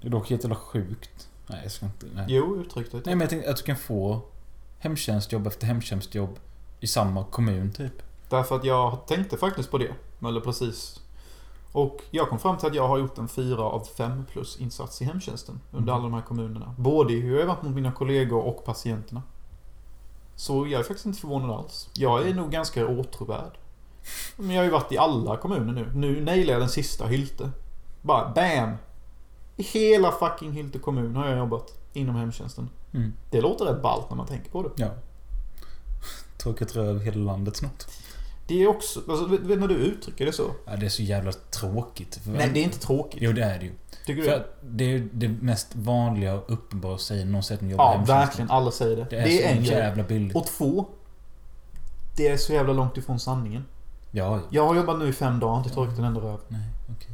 Det är dock helt jävla sjukt. Nej, jag ska inte... Nej. Jo, uttryck det. Nej men jag tänkte att du kan få hemtjänstjobb efter hemtjänstjobb i samma kommun typ. Därför att jag tänkte faktiskt på det. Eller precis. Och jag kom fram till att jag har gjort en 4 av 5 plus insats i hemtjänsten. Under Mm. alla de här kommunerna. Både i hur jag varit mot mina kollegor och patienterna. Så jag är faktiskt inte förvånad alls. Jag är nog ganska åtråvärd. Men jag har ju varit i alla kommuner nu. Nu nailar jag den sista Hylte. Bara BAM! I hela fucking Hylte kommun har jag jobbat. Inom hemtjänsten. Mm. Det låter rätt ballt när man tänker på det. Ja. Torkat röv hela landet snart. Det är också, alltså, vet, när du uttrycker det så? Ja, det är så jävla tråkigt. För- Nej, det är inte tråkigt. Jo, det är det ju. Tycker För du? att det är det mest vanliga och uppenbara att säga när någon säger att de jobbar Ja, verkligen. Alla säger det. Det är, Det är så en jävla billigt. Och två. Det är så jävla långt ifrån sanningen. Ja, Jag har jobbat nu i fem dagar, inte torkat en enda röv. nej, okej.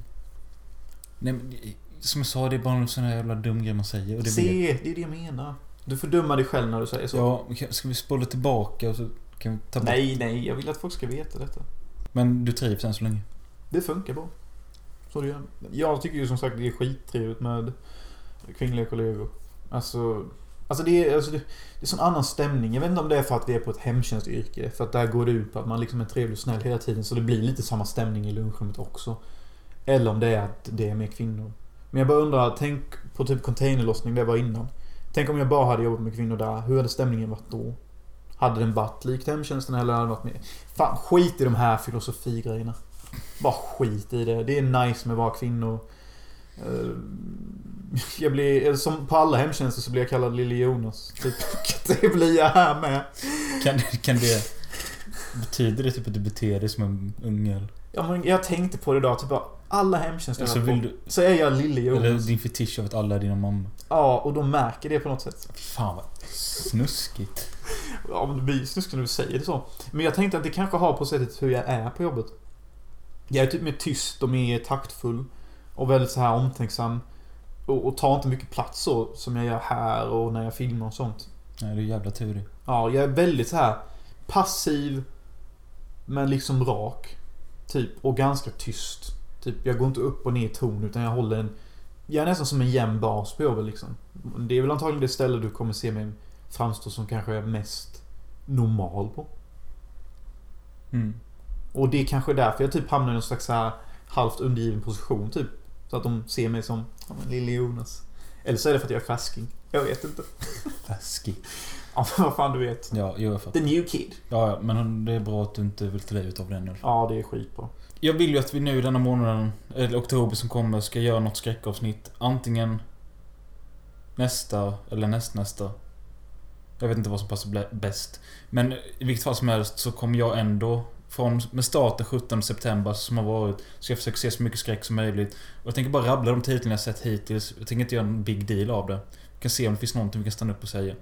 Nej, men som jag sa, det är bara en sån här jävla dum grej man säger. Och det Se, blir... det är det jag menar. Du fördömar dig själv när du säger så. Ja, ska vi spola tillbaka och så kan vi ta bort... Nej, nej. Jag vill att folk ska veta detta. Men du trivs än så länge? Det funkar bra. Så det gör. Jag tycker ju som sagt det är skittrevligt med kvinnliga kollegor. Alltså... Alltså det är, alltså det, det är sån annan stämning. Jag vet inte om det är för att vi är på ett hemtjänstyrke. För att där går det ut på att man liksom är trevlig och snäll hela tiden. Så det blir lite samma stämning i lunchrummet också. Eller om det är att det är mer kvinnor. Men jag bara undrar, tänk på typ containerlossning det var innan. Tänk om jag bara hade jobbat med kvinnor där. Hur hade stämningen varit då? Hade den varit likt hemtjänsten eller hade den varit mer... Fan, skit i de här filosofigrejerna. Bara skit i det. Det är nice med bara kvinnor. Eh, Jag blir, som på alla hemtjänster så blir jag kallad Lille Jonas. Typ. Det blir jag här med. Kan, kan det... Betyder det typ att du beter dig som en unge? eller? Ja, men jag tänkte på det idag. Typ bara, alla hemtjänster Alltså jag har vill du... Så är jag Lille Eller Jonas. din fetisch av att alla är dina mamma? Ja, och de märker det på något sätt. Fan vad snuskigt. Men det blir snuskigt när du säger det så. Men jag tänkte att det kanske har på sättet hur jag är på jobbet. Jag är typ mer tyst och mer taktfull. Och väldigt så här omtänksam. Och, och tar inte mycket plats så som jag gör här och när jag filmar och sånt. Nej, det är jävla tur det. Ja, jag är väldigt så här passiv. Men liksom rak. Typ. Och ganska tyst. Typ, jag går inte upp och ner i ton utan jag håller en... Jag är nästan som en jämn bas på jobbet liksom. Det är väl antagligen det ställe du kommer se mig framstå som kanske är mest normal på. Mm. Och det är kanske därför jag typ hamnar i någon slags här halvt undergiven position typ. Så att de ser mig som ja, lille Jonas. Eller så är det för att jag är färsking. Jag vet inte. Fäskig. Ja, vad fan du vet. Ja, jag fattar. The new kid. Ja, ja, men det är bra att du inte vill ta livet av den nu. Ja, det är skitbra. Jag vill ju att vi nu denna månaden, eller oktober som kommer, ska göra något skräckavsnitt. Antingen nästa eller nästnästa. Jag vet inte vad som passar bäst. Men i vilket fall som helst så kommer jag ändå från, med start den 17 september som har varit, ska jag försöka se så mycket skräck som möjligt. Och jag tänker bara rabbla de titlarna jag sett hittills. Jag tänker inte göra en big deal av det. Vi kan se om det finns någonting vi kan stanna upp och säga.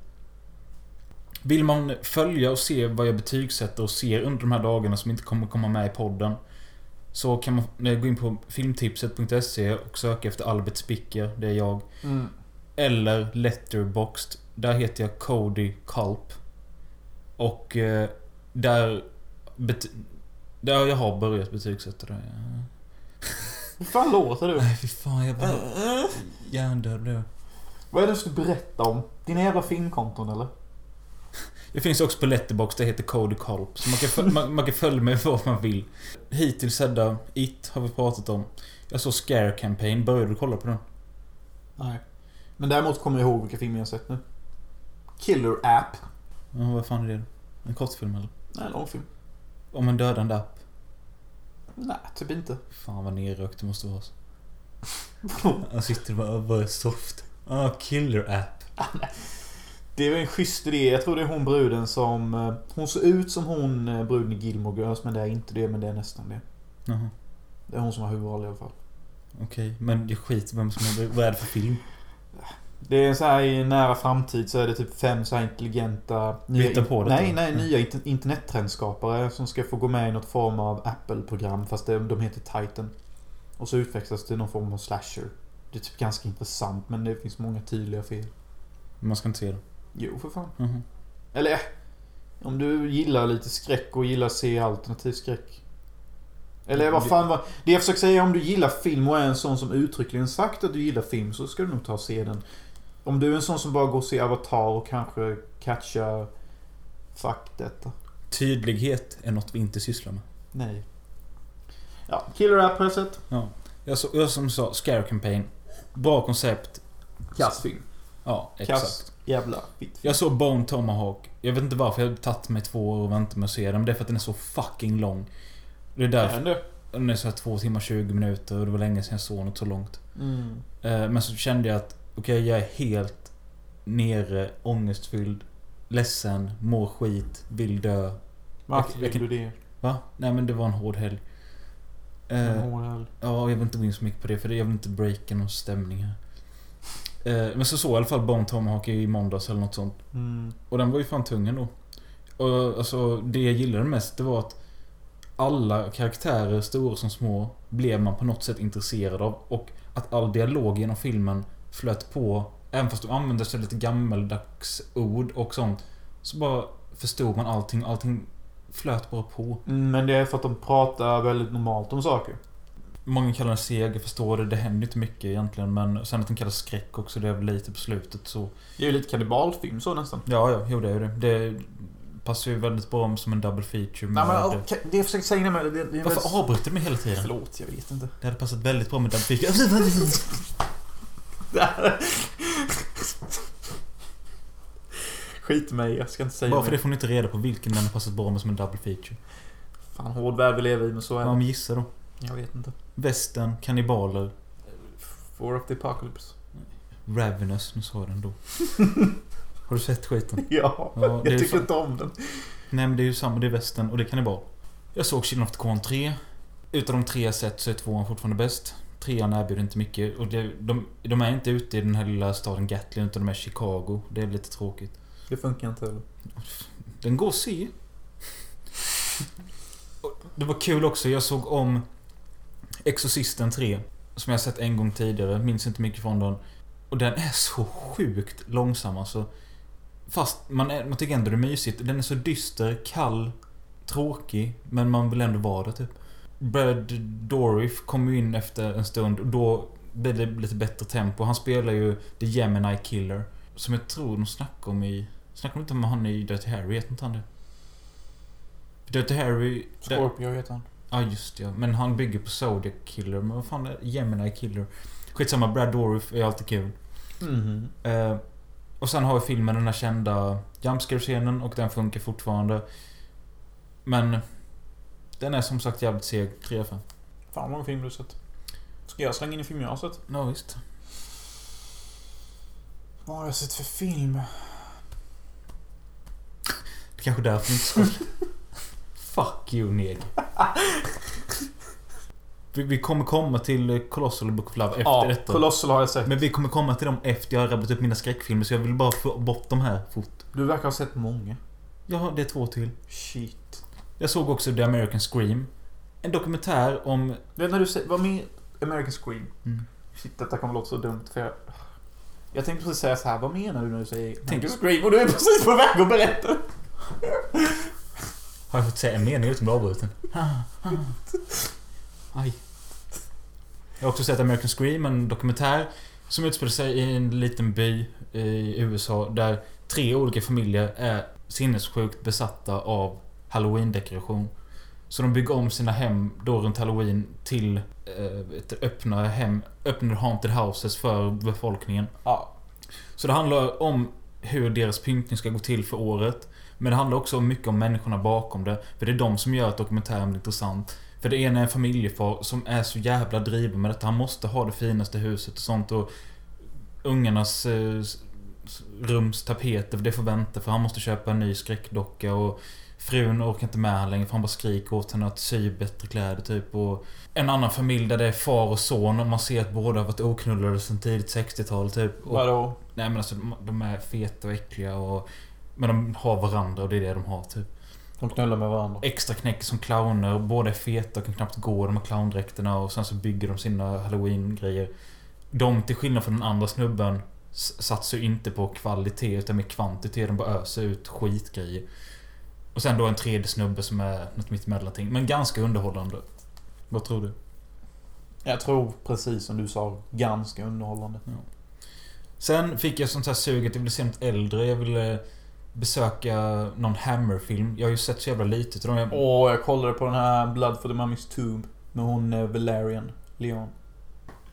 Vill man följa och se vad jag betygsätter och ser under de här dagarna som inte kommer komma med i podden. Så kan man eh, gå in på filmtipset.se och söka efter Albert Spicker, det är jag. Mm. Eller Letterboxd. Där heter jag Cody Culp. Och eh, där... Där jag har börjat betygsätta det. Hur fan låter du? Nej fy fan, jag bara... Hjärndöd blev. Vad är det du ska berätta om? Dina jävla filmkonton eller? Jag finns också på Letterboxd, det heter Cody Culp. Så man kan, man, man kan följa mig vad man vill. Hittills sedda It har vi pratat om. Jag såg Scare Campaign, började du kolla på den? Nej. Men däremot kommer jag ihåg vilka filmer jag sett nu. Killer App. Ja, vad fan är det? En kortfilm eller? Nej, långfilm. Om en dödande app? Nej, typ inte. Fan vad nerrökt det måste vara. Han sitter och bara, är soft? Ah, killer app. Det är väl en schysst idé. Jag tror det är hon bruden som... eh, Hon ser ut som hon eh, bruden i Gilmore Girls, men det är inte det, men det är nästan det. Jaha. Det är hon som har huvudroll i alla fall. Okej, men jag skiter i vem som är... Vad är det för film? Det är så här i nära framtid så är det typ fem så här intelligenta... Hittar på det Nej, då? nej, Mm. nya inter- internettrendskapare som ska få gå med i något form av Apple-program fast det, de heter Titan. Och så utvecklas det till någon form av slasher. Det är typ ganska intressant men det finns många tydliga fel. Man ska inte se det. Jo, för fan. Mhm. Eller eh, om du gillar lite skräck och gillar att se alternativ skräck. Eller vad fan var... Det jag försöker säga om du gillar film och är en sån som uttryckligen sagt att du gillar film så ska du nog ta och se den. Om du är en sån som bara går och ser Avatar och kanske catchar... Detta. Tydlighet är något vi inte sysslar med. Nej. Ja, Killer App har jag sett. Ja. Jag, så, jag som sa, Scare Campaign. Bra koncept. Kassfilm. Ja, exakt. Kass jävla fitt. Jag såg Bone Tomahawk. Jag vet inte varför jag har tagit mig två år och väntat med att se den. Det är för att den är så fucking lång. Det är därför. Ändå. Den är så här två timmar 20 minuter och det var länge sedan jag såg något så långt. Mm. Eh, Men så kände jag att okej, jag är helt nere, ångestfylld, ledsen, mår skit, vill dö. Varför Jag- vill jag du det? Va? Nej men det var en hård helg. Eh, Mm. Ja, jag vill inte gå in så mycket på det för jag vill inte breaka någon stämning här. Eh, Men så såg jag i alla fall Bone Tomahawk i måndags eller något sånt. Mm. Och den var ju fan tung ändå. Och alltså, det jag gillade mest det var att alla karaktärer, stora som små, blev man på något sätt intresserad av. Och att all dialog genom filmen flöt på. Även fast de använde sig lite gammeldags ord och sånt. Så bara förstod man allting. Allting flöt bara på. Mm, Men det är för att de pratar väldigt normalt om saker. Många kallar den seg, jag förstår det. Det händer inte mycket egentligen. Men sen att den kallas skräck också, det är väl lite på slutet så. Det är ju lite kannibalfilm så nästan. Ja, ja, jo det är ju det. Det passar ju väldigt bra som en double feature. Nej men okej, det jag försöker säga med det, det är väldigt- Varför avbryter du mig hela tiden? Förlåt, jag vet inte. Det hade passat väldigt bra med double feature. Skit i mig, jag ska inte säga Bara för det får ni inte reda på vilken den har passat bra med som en double feature. Fan, hård värld vi lever i, men så är Ja, det. men gissa då. Jag vet inte. Västern, kannibaler, War of the Apocalypse. Ravenous, nu sa jag den då. Har du sett skiten? Ja, Ja, jag tycker inte om den. Nej men det är ju samma, det är västern och det är kannibal. Jag såg Children of the Corn 3. Utav de tre jag sett så är tvåan fortfarande bäst. Trean erbjuder inte mycket och det, de, de är inte ute i den här lilla staden Gatlin utan de är Chicago. Det är lite tråkigt. Det funkar inte heller. Den går att se. Det var kul också, jag såg om Exorcisten 3. Som jag sett en gång tidigare, minns inte mycket från den. Och den är så sjukt långsam alltså. Fast man, är, man tycker ändå det är mysigt. Den är så dyster, kall, tråkig. Men man vill ändå vara det typ. Brad Dourif kom ju in efter en stund och då blev det lite bättre tempo. Han spelar ju The Gemini Killer. Som jag tror de snackade om i... Snackade de inte om han i Dirty Harry? Heter inte han det? Dirty Harry... där- Scorpio heter han. Ja just det, ja. Men han bygger på Zodiac Killer. Men vad fan är Gemini Killer? Skitsamma, Brad Dourif är alltid kul. Mhm. Eh, och sen har vi filmen den här kända jumpscare-scenen och den funkar fortfarande. Men... Den är som sagt jävligt seg. 3 av 5. Fan vad många filmer du sett. Ska jag slänga in en film jag har sett? Ja, visst. Vad har jag sett för film? Det kanske är därför du inte ska... Fuck you, neg. vi, vi kommer komma till Colossal Book of Love efter Ja, detta. Colossal har jag sett. Men vi kommer komma till dem efter jag har rabblat upp mina skräckfilmer så jag vill bara få bort dem här fort. Du verkar ha sett många. Ja, det är två till. Shit. Jag såg också The American Scream. En dokumentär om... Du vet när du säger... Vad med American Scream? Mm. Shit, detta kommer låta så dumt för jag... Jag tänkte precis säga så här. Vad menar du när du säger American Scream? Och du är precis på väg att berätta. Har jag fått säga en mening utan att bli avbruten? Aj. Jag har också sett American Scream, en dokumentär som utspelar sig i en liten by i USA där tre olika familjer är sinnessjukt besatta av halloween-dekoration. Så de bygger om sina hem då runt halloween till eh, ett öppna hem, öppna haunted houses för befolkningen. Ja. Så det handlar om hur deras pyntning ska gå till för året. Men det handlar också mycket om människorna bakom det. För det är de som gör att dokumentären blir intressant. För det ena är en familjefar som är så jävla driven med detta. Han måste ha det finaste huset och sånt. Och ungarnas eh, s- s- rums tapeter, för det får vänta. För han måste köpa en ny skräckdocka. Och frun orkar inte med han längre för han bara skriker åt henne att sy bättre kläder typ. Och en annan familj där det är far och son och man ser att båda har varit oknullade sedan tidigt 60-tal typ. Och Vadå? Nej men alltså de, är feta och äckliga och... Men de har varandra och det är det de har typ. De knullar med varandra. Extra knäck som clowner. Båda är feta och kan knappt gå de här clowndräkterna och sen så bygger de sina halloween-grejer. de till skillnad från den andra snubben satsar ju inte på kvalitet utan med kvantitet. De bara öser ut skitgrejer. Och sen då en tredje snubbe som är något mittemellanting. Men ganska underhållande. Vad tror du? Jag tror precis som du sa, ganska underhållande. Sen fick jag sånt här sug att jag ville se något äldre. Jag ville besöka någon Hammer-film. Jag har ju sett så jävla lite till dem. Jag, Och jag kollade på den här Blood for the Mummy's Tomb. Med hon eh, Valerian Leon.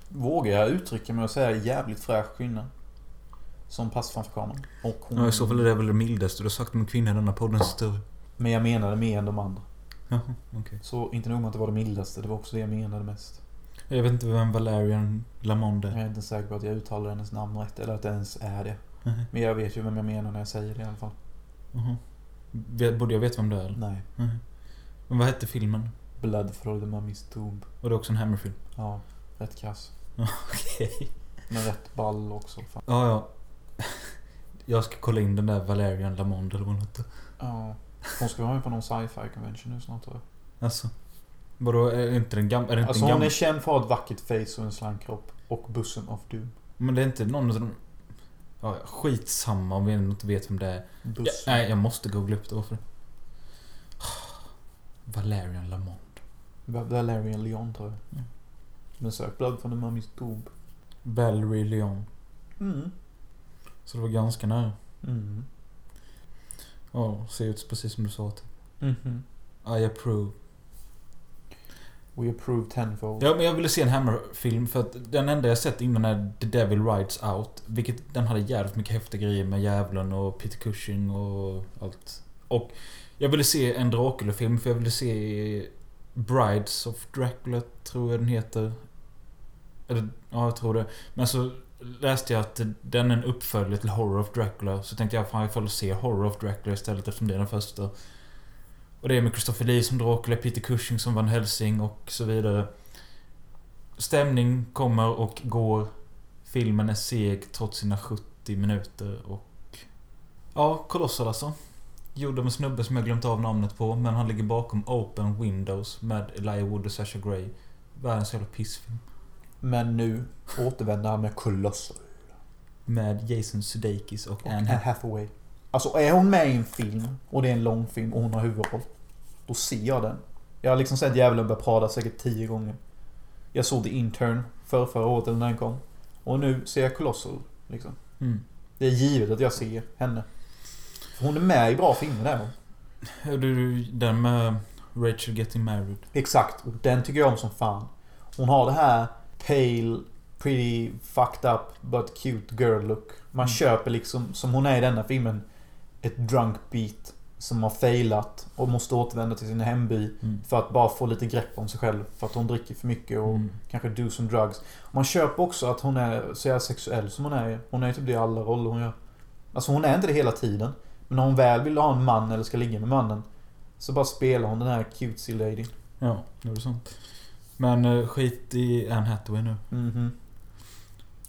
Vågar jag uttrycka mig och säga jävligt fräsch kvinna. Som passar framför kameran. Och hon... Ja, i så fall är det väl det mildaste du har sagt om en kvinna i denna poddens historia. Men jag menade mer än de andra. Okej. Så inte nog med att det var det mildaste, det var också det jag menade mest. Jag vet inte vem Valerian Lamond Jag är. är inte säker på att jag uttalar hennes namn rätt, eller att det ens är det. Men jag vet ju vem jag menar när jag säger det i alla fall. Jaha. Vet- Borde jag veta vem det är eller? Nej. Mhm. Men vad hette filmen? Blood for the Mummy's Tomb. Var det också en Hammer-film? Ja, rätt kass. Okej. Men rätt ball också. Fan. Ja, ja. Jag ska kolla in den där Valerian Lamond eller vad hon. Ja. Hon ska vara med på någon sci-fi convention nu snart tror jag. Alltså. Vadå, är inte den gamla? Är det inte Alltså en hon är känd för att ha ett vackert face och en slank kropp. Och Bosom of Doom. Men det är inte någon av de... Ja, skitsamma om vi inte vet vem det är. Ja, nej, jag måste googla upp det. Varför? Valerian Lamond. Va- Valerian Leon tror jag. Mm. Men sök Blood for the Mummy's Tomb. Valerie Leon. Mm. Så det var ganska nära. Mm. Ja, ser ut precis som du sa. Typ. Mhm. I approve. We approve tenfold. Ja, men jag ville se en Hammer-film för att den enda jag sett innan är The Devil Rides Out. Vilket den hade jävligt mycket häftiga grejer med Djävulen och Peter Cushing och allt. Och jag ville se en Dracula-film för jag ville se Brides of Dracula, tror jag den heter. Eller, ja, jag tror det. Men så läste jag att den är en uppföljare till Horror of Dracula. Så tänkte jag fan jag får se Horror of Dracula istället eftersom det är den första. Och det är med Christopher Lee som Dracula, Peter Cushing som Van Helsing och så vidare. Stämning kommer och går. Filmen är seg trots sina 70 minuter och... Ja, kolossal alltså. Gjord av en snubbe som jag glömt av namnet på, men han ligger bakom Open Windows med Elijah Wood och Sasha Grey. Världens jävla pissfilm. Men nu återvänder han med Colossal. Med Jason Sudeikis och Och Anne Hathaway. Alltså är hon med i en film och det är en lång film och hon har huvudroll. Då ser jag den. Jag har liksom sett Djävulen börja prada säkert tio gånger. Jag såg The Intern för förra året när den kom. Och nu ser jag Colossal. Liksom. Mm. Det är givet att jag ser henne. För hon är med i bra filmer där. du, den med Rachel Getting Married. Exakt. Och den tycker jag om som fan. Hon har det här pale, pretty fucked up but cute girl look. Man Mm. köper liksom, som hon är i denna filmen, ett drunk beat som har failat och måste återvända till sin hemby Mm. för att bara få lite grepp om sig själv. För att hon dricker för mycket och Mm. kanske do some drugs. Man köper också att hon är så jävla sexuell som hon är. Hon är typ det i alla roller hon gör. Alltså hon är inte det hela tiden. Men när hon väl vill ha en man eller ska ligga med mannen så bara spelar hon den här cutesy lady. Ja, det är sant. Men eh, skit i Anne Hathaway nu. Mhm.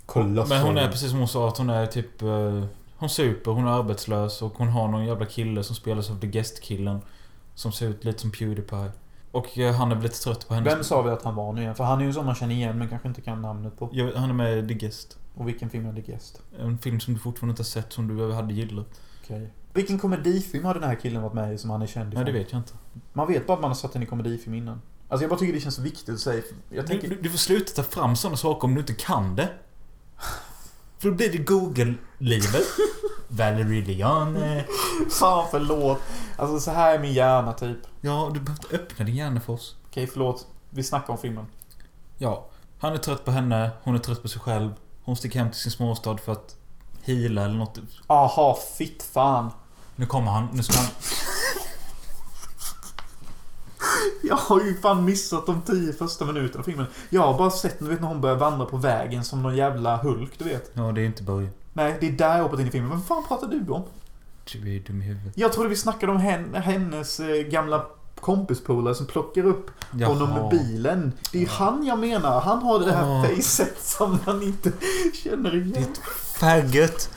Colossal. Men hon är precis som hon sa att hon är typ... eh, Hon super, hon är arbetslös och hon har någon jävla kille som spelas av The Guest-killen. Som ser ut lite som Pewdiepie. Och eh, han är väl lite trött på hennes... Vem sa vi att han var nu igen? För han är ju en sån man känner igen men kanske inte kan namnet på. Ja, han är med i The Guest. Och vilken film är The Guest? En film som du fortfarande inte har sett som du hade gillat. Okej. Vilken komedifilm har den här killen varit med i som han är känd Nej, ifrån? det vet jag inte. Man vet bara att man har sett den i komedifilm innan. Alltså jag bara tycker det känns viktigt att säga. Jag Du, tänker... du, du får sluta ta fram sådana saker om du inte kan det. För då blir det Google-livet. Valerie Leone. Fan förlåt. Alltså så här är min hjärna typ. Ja, du behöver inte öppna din hjärna för oss. Okej förlåt. Vi snackar om filmen. Ja. Han är trött på henne, hon är trött på sig själv. Hon sticker hem till sin småstad för att heala eller något. Aha, fitt fan. Nu kommer han, nu ska han... Jag har ju fan missat de tio första minuterna av filmen. Jag har bara sett du vet, när hon börjar vandra på vägen som någon jävla Hulk, du vet. Ja, det är inte början. Nej, det är där jag hoppat in i filmen. Vad fan pratar du om? Du är dum i huvudet. Jag trodde vi snackade om hen, hennes eh, gamla kompispolare som plockar upp honom med bilen. Det är ju han jag menar. Han har det här Åh. facet som man inte känner igen. Ditt faggot.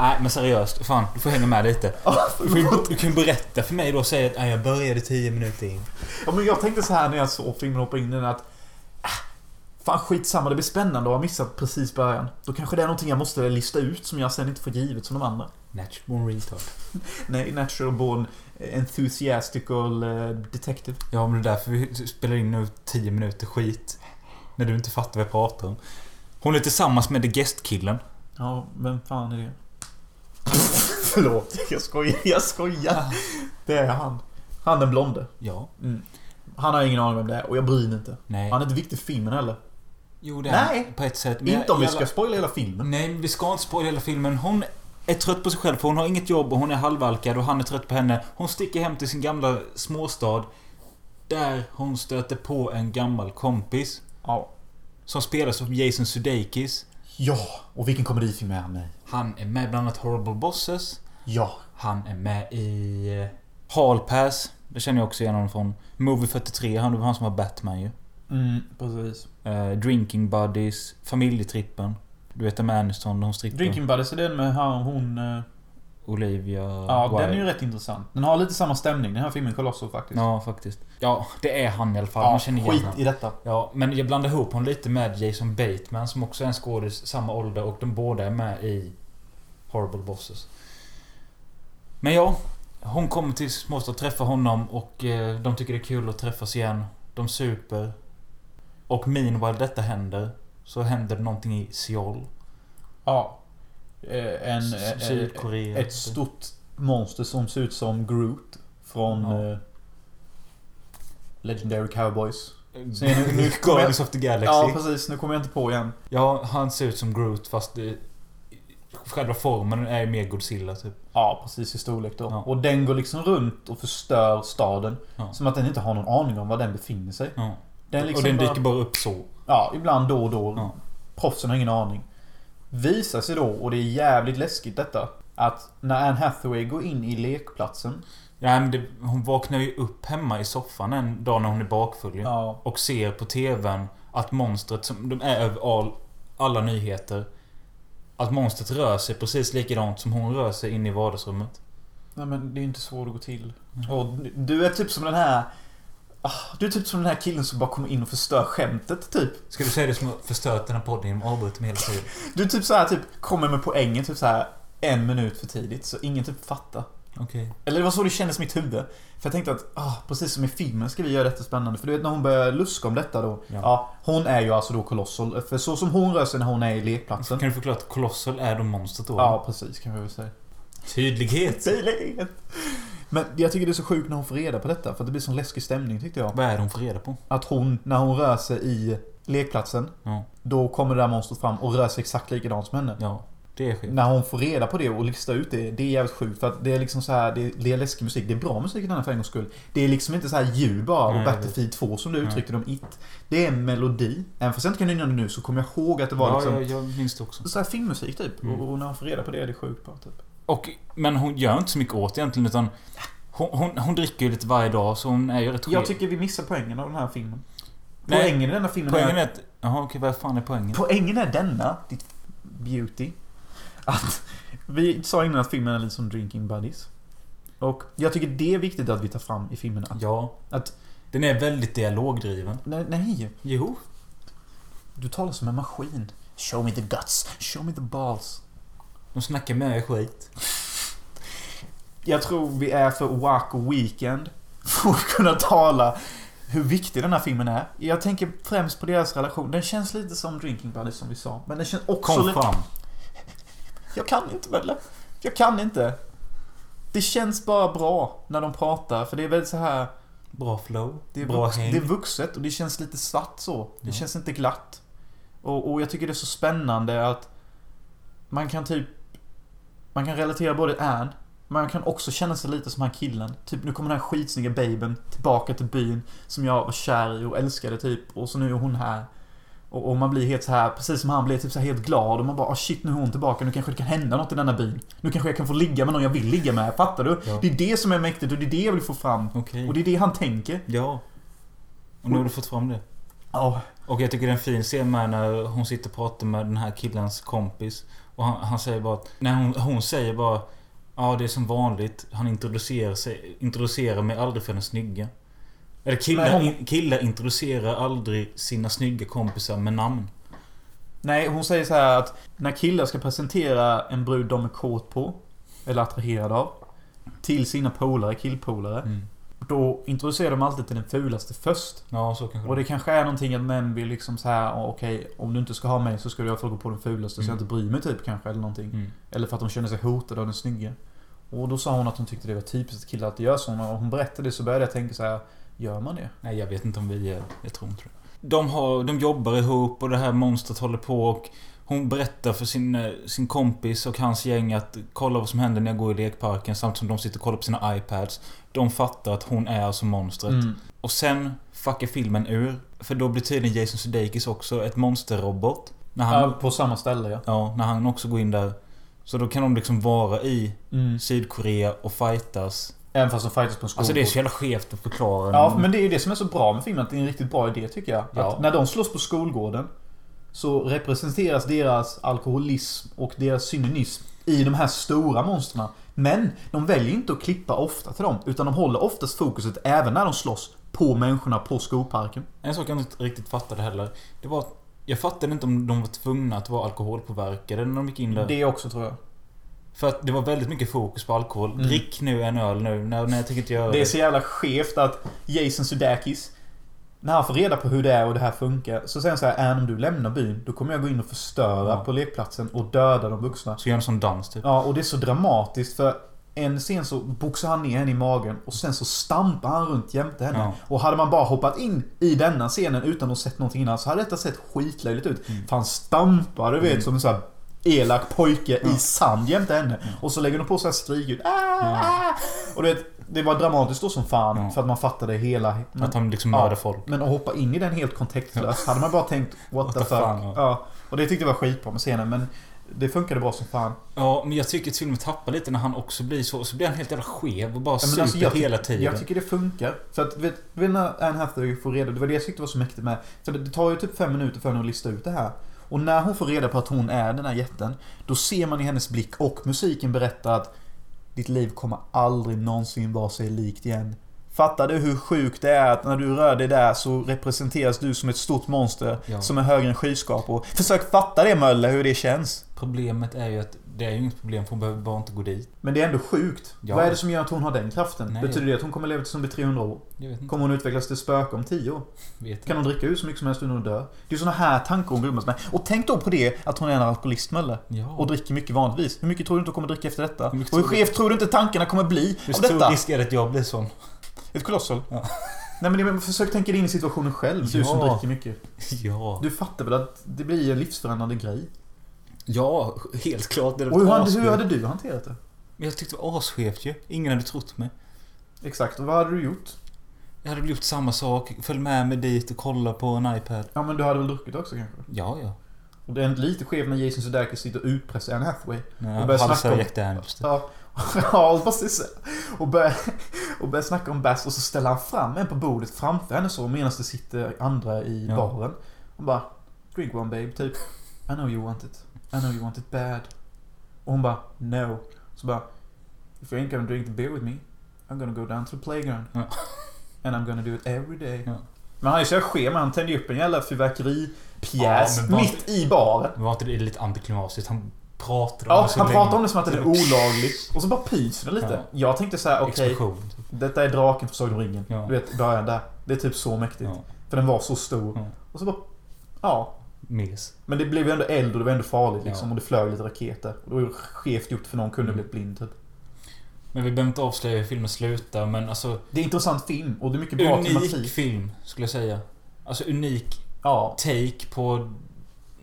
Nej men seriöst, fan du får hänga med lite. Du, du kan berätta för mig då och säga att "Nej, jag började 10 minuter in. Ja, men jag tänkte så här när jag såg filmen och hoppade in i den att... Ah, Fan skitsamma, det blir spännande att ha missat precis början. Då kanske det är någonting jag måste lista ut som jag sen inte får givet som de andra. Natural born retard. Nej, natural born enthusiastical eh, detective. Ja, men det är därför vi spelar in nu 10 minuter skit. När du inte fattar vad jag pratar om. Hon är tillsammans med The Guest-killen. Ja, vem fan är det? Förlåt, jag skojar, jag skojar. Det är han. Han den blonde. Ja. Mm. Han har ingen aning vem det är och jag bryr mig inte. Nej. Han är inte viktig för filmen heller. Jo, det är Nej. på ett sätt. men Inte om vi ska spoila hela filmen. Nej, vi ska inte spoila hela filmen. Hon är trött på sig själv för hon har inget jobb och hon är halvalkad och han är trött på henne. Hon sticker hem till sin gamla småstad. Där hon stöter på en gammal kompis. Ja. Som spelas av Jason Sudeikis. Ja, och vilken komedifilm är han med? Han är med bland annat Horrible Bosses. Ja. Han är med i eh, Hall Pass. Det känner jag också igen honom från. Movie 43. Han var han som var Batman ju. Mm, precis. Eh, Drinking Buddies. Familjetrippen. Du vet med Aniston, hon strippar. Drinking Buddies är den med han, hon... Olivia Ja, Wilde. den är ju rätt intressant. Den har lite samma stämning, den här filmen Colossal faktiskt. Ja, faktiskt. Ja, det är han i alla fall. Ja, Man känner igen skit honom. i detta. Ja, men jag blandar ihop honom lite med Jason Bateman som också är en skådis samma ålder och de båda är med i Horrible Bosses. Men ja, hon kommer till småstad och träffar honom och eh, de tycker det är kul att träffas igen. De super. Och meanwhile detta händer så händer det någonting i Seoul. Ja. Eh, En... eh, Sydkorea. Ett stort monster som ser ut som Groot. Från... Ja. eh, Legendary Cowboys. Så nu- nu Guardians of the Galaxy. Ja, precis. Nu kommer jag inte på igen. Ja, han ser ut som Groot fast det, själva formen är mer Godzilla typ. Ja, precis i storlek då. Ja. Och den går liksom runt och förstör staden. Ja. Som att den inte har någon aning om var den befinner sig. Ja. Den liksom och den bara- dyker bara upp så. Ja, ibland då och då. Ja. Proffsen har ingen aning. Visar sig då, och det är jävligt läskigt detta. Att när Anne Hathaway går in i lekplatsen. Ja, men det, hon vaknar ju upp hemma i soffan en dag när hon är bakfull ju. Ja. Och ser på TVn att monstret som de är över all, alla nyheter. Att monstret rör sig precis likadant som hon rör sig in i vardagsrummet. Nej men det är inte så det går till. Och du är typ som den här... ah, Du är typ som den här killen som bara kommer in och förstör skämtet typ. Ska du säga det som har förstört den här podden genom att avbryta mig hela tiden? Du är typ så här typ kommer med poängen typ så här en minut för tidigt så ingen typ fattar. Okej. Eller det var så det kändes i mitt huvud. För jag tänkte att, ah, precis som i filmen ska vi göra detta spännande. För du vet när hon börjar luska om detta då. Ja. Ja. hon är ju alltså då Colossal. För så som hon rör sig när hon är i lekplatsen. Kan du förklara att Colossal är då monstret då? Ja, precis kan vi väl säga. Tydlighet! Tydlighet! Men jag tycker det är så sjukt när hon får reda på detta. För det blir sån läskig stämning tyckte jag. Vad är det hon får reda på? Att hon, när hon rör sig i lekplatsen. Ja. Då kommer det där monstret fram och rör sig exakt likadant som henne. Ja. Det är skit. När hon får reda på det och listar ut det, det är jävligt sjukt. För att det är liksom så här, det är, det är läskig musik. Det är bra musik i den här för en gångs skull. Det är liksom inte så här ljud bara och Nej, Battlefield 2 som du uttryckte dem It. Det är en melodi. Även fast jag inte kan nynna det nu så kommer jag ihåg att det var ja, liksom... jag, jag minns det också. Så här filmmusik typ. Mm. Och, och när hon får reda på det är det sjukt bra typ. Och, men hon gör inte så mycket åt egentligen utan hon, hon, hon dricker ju lite varje dag så hon är ju rätt Jag tycker vi missar poängen av den här filmen. Nej. Poängen i denna filmen Poängen är... är att... Jaha okej, vad fan är poängen? Poängen är denna, ditt beauty. Att vi sa innan att filmen är lite som Drinking Buddies. Och jag tycker det är viktigt att vi tar fram i filmen. Att, Ja. Att- Den är väldigt dialogdriven. nej, nej, Jo. du talar som en maskin. Show me the guts, show me the balls. De snackar med skit. Jag tror vi är för Waco Weekend för att kunna tala hur viktig den här filmen är. Jag tänker främst på deras relation. Den känns lite som Drinking Buddies som vi sa. Men den känns också Kom lite... fram. Jag kan inte Welle. Jag kan inte. Det känns bara bra när de pratar. För det är väldigt så här... Bra flow. Det är, Bra vux, häng. det är vuxet och det känns lite svart så. Det Ja. känns inte glatt. Och, och jag tycker det är så spännande att man kan typ... Man kan relatera både Ann, men man kan också känna sig lite som han killen. Typ nu kommer den här skitsnygga babyn tillbaka till byn som jag var kär i och älskade typ. Och så nu är hon här. Och, och man blir helt så här, precis som han blir typ så här helt glad och man bara oh shit nu är hon tillbaka, nu kanske det kan hända något i denna byn. Nu kanske jag kan få ligga med någon jag vill ligga med, fattar du? Ja. Det är det som är mäktigt och det är det jag vill få fram. Okej. Och det är det han tänker. Ja. Och nu har du fått fram det. Ja, Och jag tycker det är en fin scen med när hon sitter och pratar med den här killens kompis. Och han, han säger bara att... När hon, hon säger bara... Ja, det är som vanligt. Han introducerar, sig, introducerar mig aldrig för den snygga. Eller killar, Nej, hon- in, killar introducerar aldrig sina snygga kompisar med namn. Nej, hon säger så här att när killar ska presentera en brud de är kåt på, eller attraherade av, till sina polare, killpolare, Mm. Då introducerar de alltid till den fulaste först. Ja, så kanske Och det kanske är någonting att män vill liksom så här, "Åh, okej, om du inte ska ha mig så ska du i alla fall gå på den fulaste så jag Mm. inte bryr mig typ kanske, eller någonting. Mm. Eller för att de känner sig hotade av den snygga. Och då sa hon att hon tyckte det var typiskt killar att göra så. När hon berättade det så började jag tänka så här, gör man det? Nej, jag vet inte om vi är... Jag tror inte det. De, har, de jobbar ihop och det här monstret håller på och hon berättar för sin, eh, sin kompis och hans gäng att kolla vad som händer när jag går i lekparken samtidigt som de sitter och kollar på sina iPads. De fattar att hon är alltså monstret. Mm. Och sen fuckar filmen ur. För då blir tydligen Jason Sudeikis också ett monsterrobot. När han, Ja, på samma ställe ja. ja, när han också går in där. Så då kan de liksom vara i Mm. Sydkorea och fightas. Även fast de fightas på en skog. Alltså det är så jävla skevt att förklara. Ja, men det är ju det som är så bra med filmen. Att det är en riktigt bra idé tycker jag. Ja. Att när de slåss på skolgården så representeras deras alkoholism och deras cynism i de här stora monstren. Men de väljer inte att klippa ofta till dem. Utan de håller oftast fokuset även när de slåss på människorna på skolparken. En sak jag inte riktigt fattade heller. Det var att jag fattade inte om de var tvungna att vara alkoholpåverkade när de gick in där. Det också tror jag. För att det var väldigt mycket fokus på alkohol. Mm. Drick nu en öl nu. Nej, nej jag tänker inte göra Det är så jävla skevt att Jason Sudeikis när han får reda på hur det är och det här funkar så säger han så här, "Äh, om du lämnar byn då kommer jag gå in och förstöra Ja. på lekplatsen och döda de vuxna. Så gör en sån dans typ. Ja, och det är så dramatiskt för en scen så boxar han ner henne i magen och sen så stampar han runt jämte henne. Ja. Och hade man bara hoppat in i denna scenen utan att sett någonting innan så hade detta sett skitlöjligt ut. Mm. För han stampar, du vet, som en sån här elak pojke i sand jämte henne. Och så lägger de på så här skrikljud. Ah, ah. Och du vet, det var dramatiskt då som fan Ja. för att man fattade hela... Men, Att han liksom Ja. mördar folk. men att hoppa in i den helt kontextlöst hade man bara tänkt what, What the the fuck. fan, ja. ja. Och det tyckte jag var skitbra med scenen men det funkade bra som fan. Ja, men jag tycker att filmen tappar lite när han också blir så. Så blir han helt jävla skev och bara Ja, men super alltså, hela tiden. Jag tycker det funkar. För att, vet, vet när Anne Hathaway får reda, det var det jag tyckte var så mäktigt med. För det, det tar ju typ fem minuter för henne att lista ut det här. Och när hon får reda på att hon är den här jätten, då ser man i hennes blick och musiken berättar att ditt liv kommer aldrig någonsin vara sig likt igen. Fattar du hur sjukt det är att när du rör dig där så representeras du som ett stort monster Ja. som är högre än skyskrapor. Försök fatta det Mölle, hur det känns. Problemet är ju att det är ju inget problem för hon behöver bara inte gå dit. Men det är ändå sjukt. Ja. Vad är det som gör att hon har den kraften? Nej. Betyder det att hon kommer leva tills hon blir 300 år? Kommer hon utvecklas till spöke om 10 år? Vet Kan hon dricka ut så mycket som helst utan att dö? Det är såna här tankar hon grummas med. Och tänk då på det att hon är en alkoholist Mölle. Ja. Och dricker mycket vanligtvis. Hur mycket tror du inte hon kommer dricka efter detta? Hur Och hur tror du- skevt tror du inte tankarna kommer bli Hur av stor detta? risk är det att jag blir sån? Ett kolossal? Ja. Nej men försök tänka dig in i situationen själv. Du som Ja. dricker mycket. Ja. Du fattar väl att det blir en livsförändrande grej? Ja, helt klart. Det Och hur hade, hur hade du hanterat det? Men jag tyckte det var asskevt ju. Ingen hade trott mig. Exakt, och vad hade du gjort? Jag hade gjort samma sak. Följ med mig dit och kolla på en iPad. Ja men du hade väl druckit också kanske? Ja, ja. Och det är inte lite skevt när Jason Sudeikis sitter och utpressar Anne Hathaway. Nej, Och börjar snacka om- Jack Daniels. Ja, ja precis. Och börjar, och börjar snacka om bass och så ställer han fram en på bordet framför henne så medan det sitter andra i Ja. baren. Och bara Drink one babe, typ. I know you want it. I know you want it bad. Och hon bara No. Så bara If you ain't gonna drink the beer with me I'm gonna go down to the playground. Ja. And I'm gonna do it every day. Ja. Men han är så jävla skev, han tänder ju upp en jävla fyrverkeripjäs Ja, mitt i baren. Var inte det lite antiklimatiskt? Han pratade om Ja, det så han länge. pratar om det som att det är olagligt. Och så bara pyser det lite. Ja. Jag tänkte så här, okej. Typ. Detta är draken från Sagan om ringen. Du vet, början där. Det är typ så mäktigt. För den var så stor. Och så bara... Ja. Mes. Men det blev ju ändå eld och det var ändå farligt liksom. Ja. Och det flög lite raketer. Och det var ju skevt gjort för någon kunde Mm. blivit blind typ. Men vi behöver inte avslöja hur filmen slutar, men alltså... Det är en intressant film och det är mycket bra Unik tematik. film, skulle jag säga. Alltså unik Ja. take på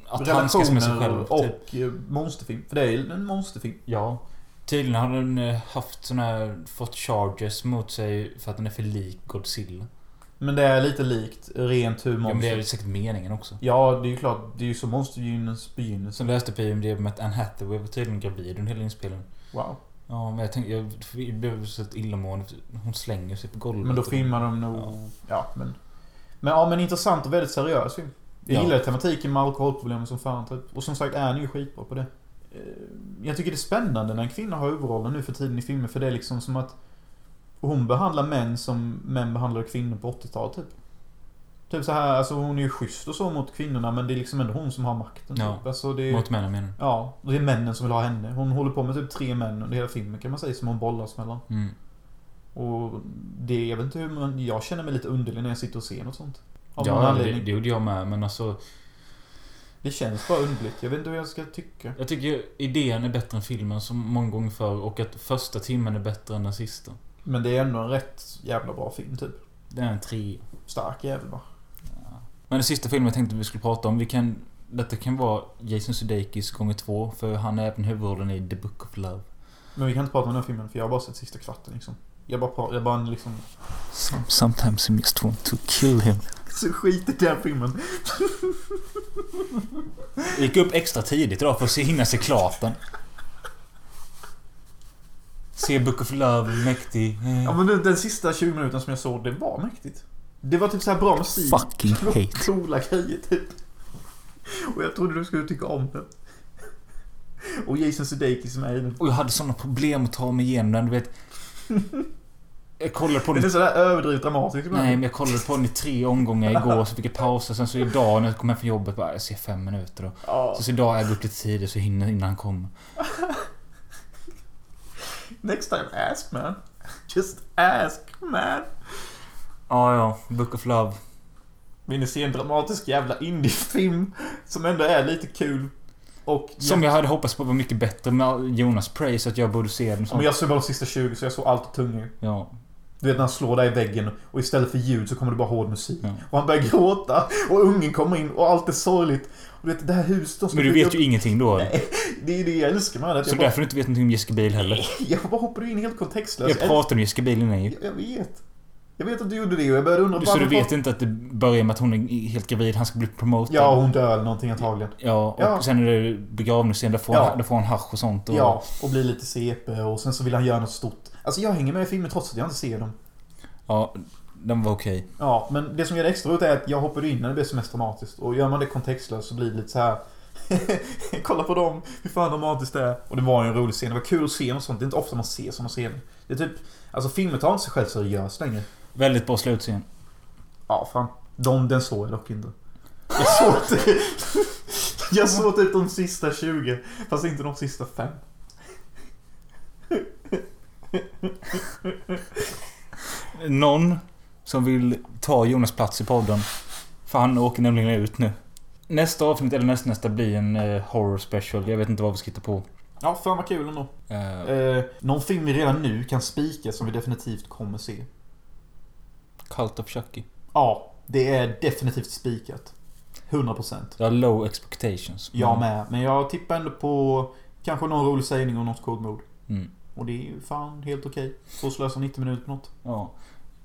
att handskas med sig själv. Relationer Typ. och eh, monsterfilm. För det är en monsterfilm. Ja. Tydligen har den eh, haft såna här, fått charges mot sig för att den är för lik Godzilla. Men det är lite likt rent hur Ja, men det är väl säkert meningen också. Ja, det är ju klart. Det är ju så monstergynnens begynnelse. Så läste på IMDB med att Anne Hathaway var tydligen gravid under hela inspelningen. Wow. Ja, men jag tänkte, jag blev så illamående. Hon slänger sig på golvet. Men då filmar de nog... Ja. Ja, men... Men ja, men intressant och väldigt seriös film. Jag Ja. gillar tematiken med alkoholproblemen som fan. Typ. Och som sagt, är ni ju skitbra på det. Eh, Jag tycker det är spännande när en kvinna har huvudrollen nu för tiden i filmer. För det är liksom som att... Och hon behandlar män som män behandlade kvinnor på 80-talet typ. Typ så här, alltså hon är ju schysst och så mot kvinnorna men det är liksom ändå hon som har makten. Ja, Typ. Alltså, det är, Mot männen menar du? Ja, och det är männen som vill ha henne. Hon håller på med typ tre män under hela filmen kan man säga som hon bollas mellan. Mm. Och det, jag vet inte hur man, jag känner mig lite underlig när jag sitter och ser något sånt. Av Ja, det, det gjorde jag med. Men alltså... Det känns bara underligt. Jag vet inte vad jag ska tycka. Jag tycker idén är bättre än filmen som många gånger förr och att första timmen är bättre än den sista. Men det är ändå en rätt jävla bra film typ. Det är en tre. Stark jävel va? Men den sista filmen jag tänkte vi skulle prata om. Vi kan... Detta kan vara Jason Sudeikis gånger två. För han är även huvudrollen i The Book of Love. Men vi kan inte prata om den filmen för jag har bara sett sista kvarten liksom. Jag bara, jag bara liksom... Sometimes you just want to kill him. Så skit i den filmen. Jag gick upp extra tidigt idag för att hinna se klart den. Se Book of Love, mäktig. Ja men den, den sista 20 minuterna som jag såg, det var mäktigt. Det var typ så här bra musik. Fucking hate. Coola grejer typ. Och jag trodde du skulle tycka om den. Och Jason Sudeikis som är i den. Och jag hade såna problem att ta mig igenom den, du vet. Jag kollade på Den är den... sådär överdrivet dramatisk ibland. Nej, men jag kollade på den i tre omgångar igår, så fick jag pausa. Sen så idag när jag kom hem från jobbet, bara, jag ser fem minuter då. Ja. Så, så idag är jag upp lite tidigt så hinner innan han kommer. Next time ask man. Just ask man. Ja, ja. Book of Love. Vill ni se en dramatisk jävla indiefilm som ändå är lite kul? Och Som jag hade hoppats på var mycket bättre med Jonas Praise, att jag borde se den som... Men jag såg bara de sista 20 så jag såg allt tunga. Ja. Du vet när han slår där i väggen och istället för ljud så kommer det bara hård musik. Ja. Och han börjar gråta och ungen kommer in och allt är sorgligt. Och du vet det här huset de ska Men du vet ju upp- ingenting då. Nej, det är det jag älskar med det. Så bara, därför du inte vet någonting om Jessica Biel heller. jag bara hoppade in helt kontextlöst. Jag pratade om Jessica Biel innan ju. jag, vet. Jag vet att du gjorde det och jag började undra Så du vet inte att det börjar med att hon är helt gravid, han ska bli promotad? Ja, hon dör eller någonting antagligen. Ja, och Ja. sen är det begravningsscen, där får, Ja. han, där får han hasch och sånt. Och, Ja, och blir lite CP och sen så vill han göra något stort. Alltså jag hänger med i filmen trots att jag inte ser dem. ja, den var okej. Ja, men det som gör det extra roligt är att jag hoppade in när det blev som mest dramatiskt. Och gör man det kontextlöst så blir det lite så här. Kolla på dem, hur fan dramatiskt det är. Och det var ju en rolig scen. Det var kul att se något sånt. Det är inte ofta man ser såna scener. Det är typ... Alltså filmen tar inte sig själv seriöst längre. Väldigt bra slutscen. Ja, fan. De, den såg jag dock inte. Jag såg typ... jag såg typ de sista 20. Fast inte de sista 5. Någon som vill ta Jonas plats i podden. För han åker nämligen ut nu. Nästa avsnitt, eller nästa, nästa blir en eh, horror special. Jag vet inte vad vi ska hitta på. Ja, fan vad kul ändå. Eh, Eh, någon film vi redan nu kan spika som vi definitivt kommer se. Cult of Chucky. Ja, det är definitivt spikat. 100%. Jag har low expectations. Jag med. Men jag tippar ändå på kanske någon rolig sägning och något coolt mod. Mm. Och det är ju fan helt okej. Så slösa 90 minuter på något. Ja.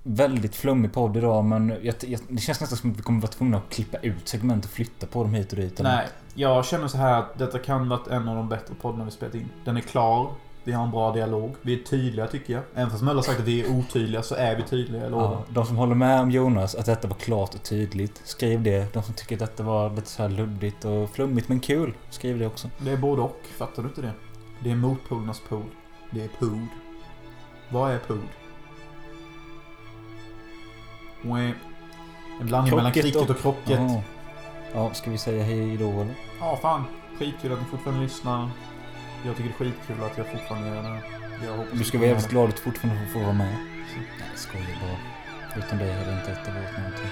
Väldigt flummig podd idag men jag, jag, det känns nästan som att vi kommer vara tvungna att klippa ut segment och flytta på dem hit och dit. Nej, jag känner så här att detta kan vara en av de bättre poddarna vi spelat in. Den är klar. Vi har en bra dialog. Vi är tydliga tycker jag. Även fast Möller har sagt att vi är otydliga så är vi tydliga, jag. Ja, de som håller med om Jonas att detta var klart och tydligt, skriv det. De som tycker att detta var lite så här luddigt och flummigt men kul, skriv det också. Det är både och. Fattar du inte det? Det är motpolernas pol. Det är pod. Vad är pod? En blandning mellan cricket och krocket. Ja. ja, ska vi säga hej då eller? Ja, fan. Skitkul att ni fortfarande lyssnar. Jag tycker det är skitkul att jag fortfarande gör det. Jag hoppas Du ska vara jävligt glad att du fortfarande får vara med. Nej, jag skojar bara. Utan dig hade inte detta varit någonting.